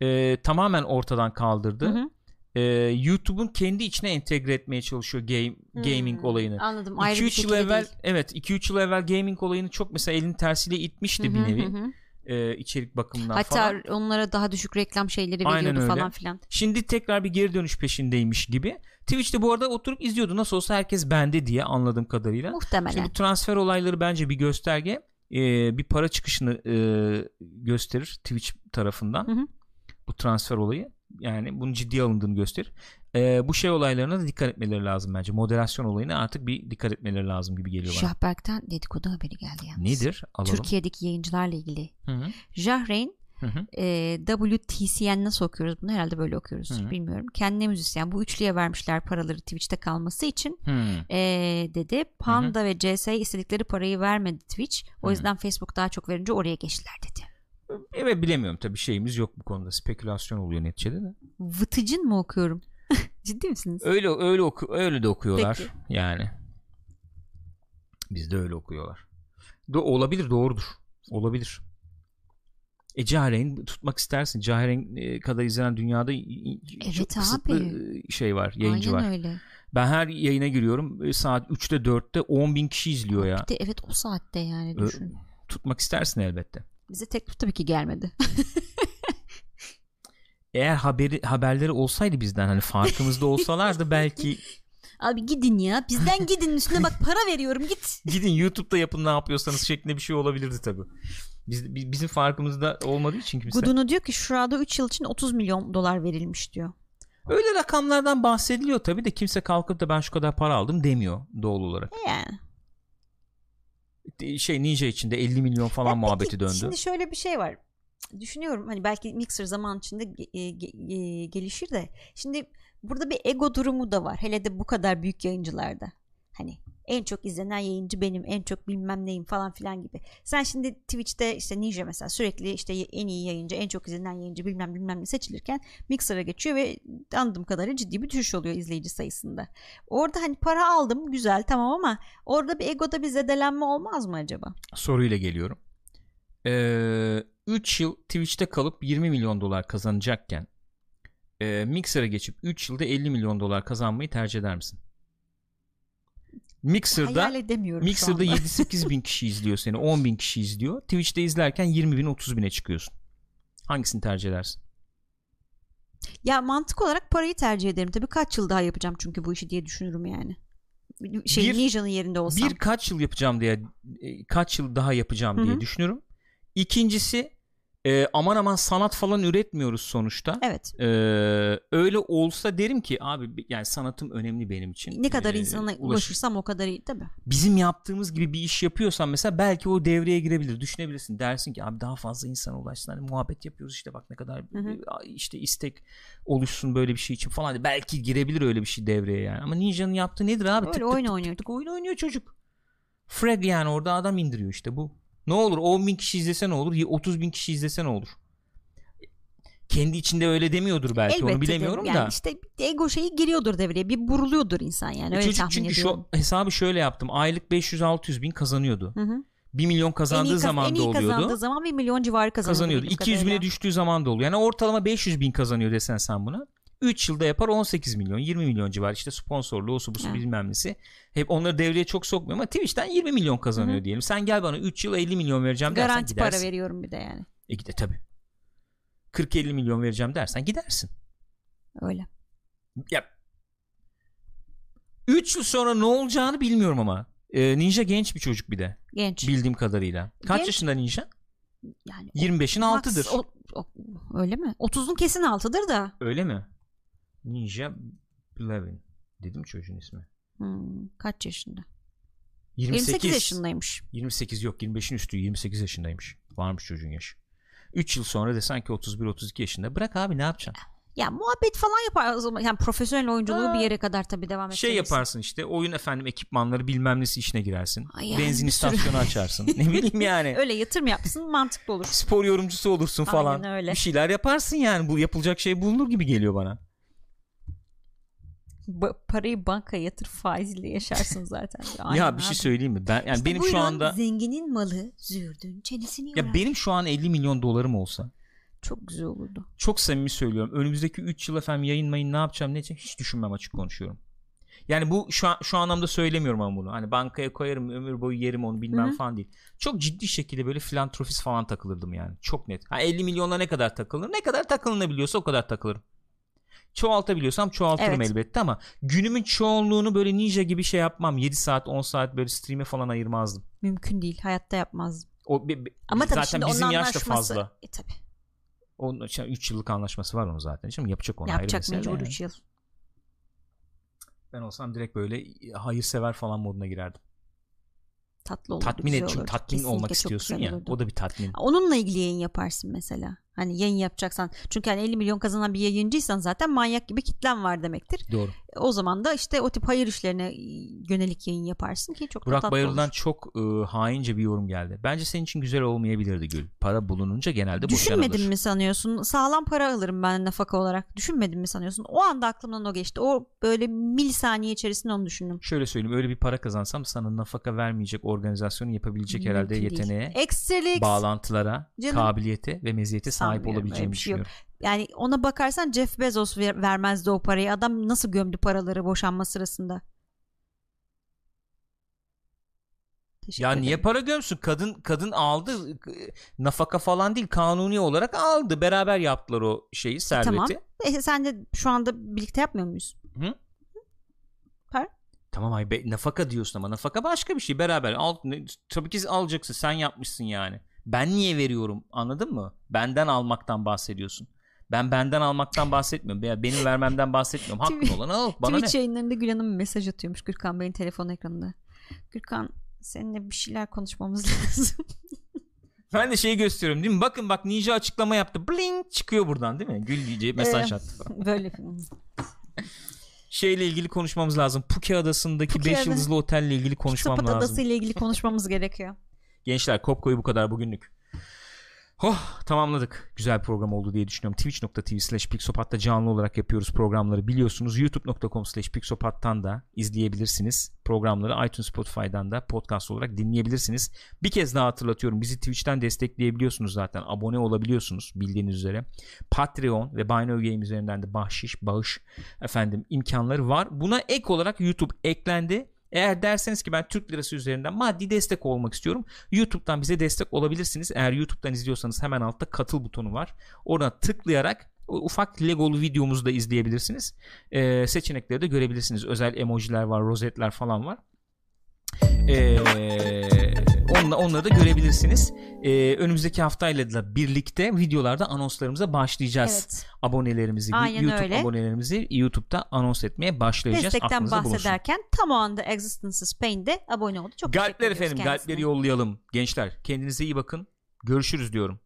e, tamamen ortadan kaldırdı. Hı hı. E, YouTube'un kendi içine entegre etmeye çalışıyor game, gaming Hmm, olayını. Anladım. Ayrı bir 2-3 yıl evvel değil. evet 2-3 yıl evvel gaming olayını çok mesela elin tersiyle itmişti bir nevi e, içerik bakımından Hatta falan. onlara daha düşük reklam şeyleri veriyordu falan filan. Şimdi tekrar bir geri dönüş peşindeymiş gibi. Twitch'te bu arada oturup izliyordu. Nasıl olsa herkes bende diye anladığım kadarıyla. Muhtemelen. Şimdi bu transfer olayları bence bir gösterge. e, bir para çıkışını e, gösterir Twitch tarafından. Hı hı. Bu transfer olayı. Yani bunun ciddiye alındığını gösterir. E, bu şey olaylarına da dikkat etmeleri lazım bence. Moderasyon olayına artık bir dikkat etmeleri lazım gibi geliyor bana. Şahberk'ten dedikodu haberi geldi yalnız. Nedir? Alalım. Türkiye'deki yayıncılarla ilgili. Hı hı. Jahreyn Hı hı. e, WTCN nasıl okuyoruz bunu? Herhalde böyle okuyoruz. Hı hı. Bilmiyorum. Kendine müzisyen. Bu üçlüye vermişler paraları Twitch'te kalması için. Hı. E, dedi. Panda ve CS istedikleri parayı vermedi Twitch. O Hı. yüzden Facebook daha çok verince oraya geçtiler dedi. Evet bilemiyorum tabii şeyimiz yok bu konuda. Spekülasyon oluyor neticede de. Vıtıcın mı okuyorum? Ciddi misiniz? Öyle öyle oku öyle de okuyorlar Peki. yani. Bizde öyle okuyorlar. Do olabilir doğrudur. Olabilir. E Cahreyn tutmak istersin. Cahreyn e, kadar izlenen dünyada Evet çok kısıtlı abi. şey var, yayıncı Aynen var. öyle. Ben her yayına giriyorum. e, Saat 3'te 4'te 10 bin kişi izliyor ya. Bir de evet o saatte yani Ö- düşün. Tutmak istersin elbette. Bize teklif tabii ki gelmedi. Eğer haberi haberleri olsaydı bizden hani farkımızda olsalardı belki Abi gidin ya. Bizden gidin üstüne bak para veriyorum git. gidin YouTube'da yapın ne yapıyorsanız şeklinde bir şey olabilirdi tabii. Biz, bi- bizim farkımızda olmadığı için kimse. Gudunu diyor ki şurada 3 yıl için 30 milyon dolar verilmiş diyor. Öyle rakamlardan bahsediliyor tabii de kimse kalkıp da ben şu kadar para aldım demiyor doğal olarak. Yani. Şey Ninja içinde 50 milyon falan Ya muhabbeti peki, döndü. Şimdi şöyle bir şey var. Düşünüyorum hani belki Mixer zaman içinde ge- e, ge- e, gelişir de. Şimdi burada bir ego durumu da var. Hele de bu kadar büyük yayıncılarda. Hani en çok izlenen yayıncı benim, en çok bilmem neyim falan filan gibi. Sen şimdi Twitch'te işte Ninja mesela sürekli işte en iyi yayıncı, en çok izlenen yayıncı bilmem bilmem ne seçilirken Mixer'a geçiyor ve anladığım kadarıyla ciddi bir düşüş oluyor izleyici sayısında. Orada hani para aldım güzel tamam ama orada bir egoda bir zedelenme olmaz mı acaba? soruyla geliyorum. Ee, 3 yıl Twitch'te kalıp 20 milyon dolar kazanacakken e, Mixer'a geçip 3 yılda 50 milyon dolar kazanmayı tercih eder misin? Mixer'da Mixer'da anda. 7-8 bin kişi izliyor seni 10 bin kişi izliyor Twitch'te izlerken 20 bin 30 bine çıkıyorsun hangisini tercih edersin? Ya mantık olarak parayı tercih ederim. Tabii kaç yıl daha yapacağım çünkü bu işi diye düşünürüm yani. Şey Bir- Ninja'nın yerinde olsam. Bir kaç yıl yapacağım diye e, kaç yıl daha yapacağım Hı diye hı. düşünüyorum. İkincisi e, aman aman sanat falan üretmiyoruz sonuçta. Evet. Ee, öyle olsa derim ki abi bi- yani sanatım önemli benim için. Ne kadar Ee, insana ulaş- ulaşırsam o kadar iyi tabii. Bizim yaptığımız gibi bir iş yapıyorsan mesela belki o devreye girebilir. Düşünebilirsin. Dersin ki abi daha fazla insana ulaşsın. Hani muhabbet yapıyoruz işte bak ne kadar Hı hı. e, işte istek oluşsun böyle bir şey için falan. Belki girebilir öyle bir şey devreye yani. Ama Ninja'nın yaptığı nedir abi? Öyle oyun oynuyor. tık oyun oynuyor çocuk. Frag yani orada adam indiriyor işte bu. Ne olur 10 bin kişi izlese ne olur? 30 bin kişi izlese ne olur? Kendi içinde öyle demiyordur belki Elbette onu bilemiyorum de. Yani da. işte ego şeyi giriyordur devreye. Bir buruluyordur insan yani. E Öyle Çocuk çünkü ediyorum. şu hesabı şöyle yaptım. Aylık 500-600 bin kazanıyordu. Hı hı. 1 milyon kazandığı kaz- zaman en da iyi oluyordu. kazandığı zaman bir milyon civarı kazanıyordu. Kazanıyordu. bildiğim 200 bine düştüğü zaman da oluyor. Yani ortalama 500 bin kazanıyor desen sen buna. 3 yılda yapar 18 milyon 20 milyon civarı işte sponsorlu o su bu su Evet. bilmem nesi. Hep onları devreye çok sokmuyor ama Twitch'ten 20 milyon kazanıyor Hı hı. diyelim. Sen gel bana 3 yıl 50 milyon vereceğim dersen Garanti para gidersin. veriyorum bir de yani. E gide tabi. 40-50 milyon vereceğim dersen gidersin. Öyle. Ya 3 yıl sonra ne olacağını bilmiyorum ama. Ee, Ninja genç bir çocuk bir de Genç. bildiğim kadarıyla. Kaç Genç. yaşında Ninja? yani 25'in Max altıdır. o- o- öyle mi? 30'un kesin altıdır da. Öyle mi? Ninja Blevin. Dedim çocuğun ismi. Hmm, kaç yaşında? 28. 28 yaşındaymış. 28 yok 25'in üstü 28 yaşındaymış. Varmış çocuğun yaşı. 3 yıl sonra desen ki 31-32 yaşında. Bırak abi ne yapacaksın? Ya muhabbet falan yapar o zaman. Yani profesyonel oyunculuğu Ha. bir yere kadar tabii devam Şey ettirirsin. yaparsın işte oyun efendim ekipmanları bilmem nesi işine girersin. Ay yani Benzin istasyonu açarsın. ne bileyim yani. Öyle yatırım yapsın mantıklı olur. Spor yorumcusu olursun falan. Aynen öyle. Bir şeyler yaparsın yani. Bu yapılacak şey bulunur gibi geliyor bana. Ba- parayı bankaya yatır faizle yaşarsın zaten. Aynen ya bir şey söyleyeyim mi? Ben yani İşte benim şu anda zenginin malı zürdün çenesini yorar. ya benim şu an 50 milyon dolarım olsa Çok güzel olurdu. çok samimi söylüyorum. Önümüzdeki 3 yıl efendim yayınmayın ne yapacağım ne edeceğim hiç düşünmem açık konuşuyorum. Yani bu şu an, şu anlamda söylemiyorum ama bunu. Hani bankaya koyarım ömür boyu yerim onu bilmem Hı hı. falan değil. Çok ciddi şekilde böyle filantropist falan takılırdım yani. Çok net. Ha 50 milyonla ne kadar takılır? Ne kadar takılınabiliyorsa o kadar takılırım. Çoğaltabiliyorsam çoğaltırım Evet. elbette ama günümün çoğunluğunu böyle ninja gibi şey yapmam. 7 saat 10 saat böyle stream'e falan ayırmazdım. Mümkün değil. Hayatta yapmazdım. O be- be- Ama zaten şimdi bizim yaş da fazla. E tabii. Onun 3 yıllık anlaşması var onun zaten. Şimdi yapacak onu Yapacak mecbur yani. 3 yıl. Ben olsam direkt böyle hayırsever falan moduna girerdim. Tatlı olurdu. tatmin et çünkü tatmin Kesinlikle olmak istiyorsun ya. olurdu. O da bir tatmin. Onunla ilgili yayın yaparsın mesela. Hani yayın yapacaksan. Çünkü hani 50 milyon kazanan bir yayıncıysan zaten manyak gibi kitlen var demektir. Doğru. O zaman da işte o tip hayır işlerine yönelik yayın yaparsın ki çok da Burak tatlı Bayırlı'dan olur. çok e, haince bir yorum geldi. Bence senin için güzel olmayabilirdi Gül. Para bulununca genelde boşanılır. Düşünmedin mi sanıyorsun? Sağlam para alırım ben nafaka olarak. Düşünmedin mi sanıyorsun? O anda aklımdan o geçti. O böyle milisaniye içerisinde onu düşündüm. Şöyle söyleyeyim öyle bir para kazansam sana nafaka vermeyecek organizasyonu yapabilecek herhalde Mümkün değil. yeteneğe, Excelix. bağlantılara, Canım. kabiliyete ve meziyete sahip Sanmıyorum, öyle olabileceğimi bir şey yok. düşünüyorum. Yani ona bakarsan Jeff Bezos ver- vermezdi o parayı. Adam nasıl gömdü paraları boşanma sırasında? Teşekkür Ya ederim. niye para gömsün? Kadın kadın aldı. Nafaka falan değil. Kanuni olarak aldı. Beraber yaptılar o şeyi, serveti. Tamam. E, sen de şu anda birlikte yapmıyor muyuz? Hı? Tamam ay be, nafaka diyorsun ama nafaka başka bir şey. Beraber al tabii ki alacaksın. Sen yapmışsın yani. Ben niye veriyorum? Anladın mı? Benden almaktan bahsediyorsun. Ben benden almaktan bahsetmiyorum. Veya benim vermemden bahsetmiyorum. Hakkın olan al. Bana Twitch ne? yayınlarında Gül Hanım mesaj atıyormuş Gürkan Bey'in telefon ekranında. Gürkan seninle bir şeyler konuşmamız lazım. Ben de şeyi gösteriyorum değil mi? Bakın bak Ninja açıklama yaptı. Bling çıkıyor buradan değil mi? Gül mesaj Ee, attı falan. Böyle Şeyle ilgili konuşmamız lazım. Puke Adası'ndaki Puke 5 Ada- yıldızlı otelle ilgili konuşmam Sopat lazım. Adası ile ilgili konuşmamız gerekiyor. Gençler Kopko'yu bu kadar bugünlük. Oh tamamladık. Güzel program oldu diye düşünüyorum. Twitch.tv slash Pixopat'ta canlı olarak yapıyoruz programları biliyorsunuz. YouTube.com slash Pixopat'tan da izleyebilirsiniz. Programları iTunes Spotify'dan da podcast olarak dinleyebilirsiniz. Bir kez daha hatırlatıyorum. Bizi Twitch'ten destekleyebiliyorsunuz zaten. Abone olabiliyorsunuz bildiğiniz üzere. Patreon ve Buy No Game üzerinden de bahşiş, bağış efendim imkanları var. Buna ek olarak YouTube eklendi. Eğer derseniz ki ben Türk lirası üzerinden maddi destek olmak istiyorum. YouTube'dan bize destek olabilirsiniz. Eğer YouTube'dan izliyorsanız hemen altta katıl butonu var. Oradan tıklayarak ufak Legolu videomuzu da izleyebilirsiniz. Ee, seçenekleri de görebilirsiniz. Özel emojiler var, rozetler falan var. Ee, onla, onları da görebilirsiniz. Ee, önümüzdeki haftayla da birlikte videolarda anonslarımıza başlayacağız. Evet. Abonelerimizi, Aynen YouTube öyle. abonelerimizi YouTube'da anons etmeye başlayacağız. Destekten bulunsun. bahsederken tam o anda Existence Spain'de abone oldu. Çok Galpler efendim kendisine. galpleri yollayalım gençler kendinize iyi bakın görüşürüz diyorum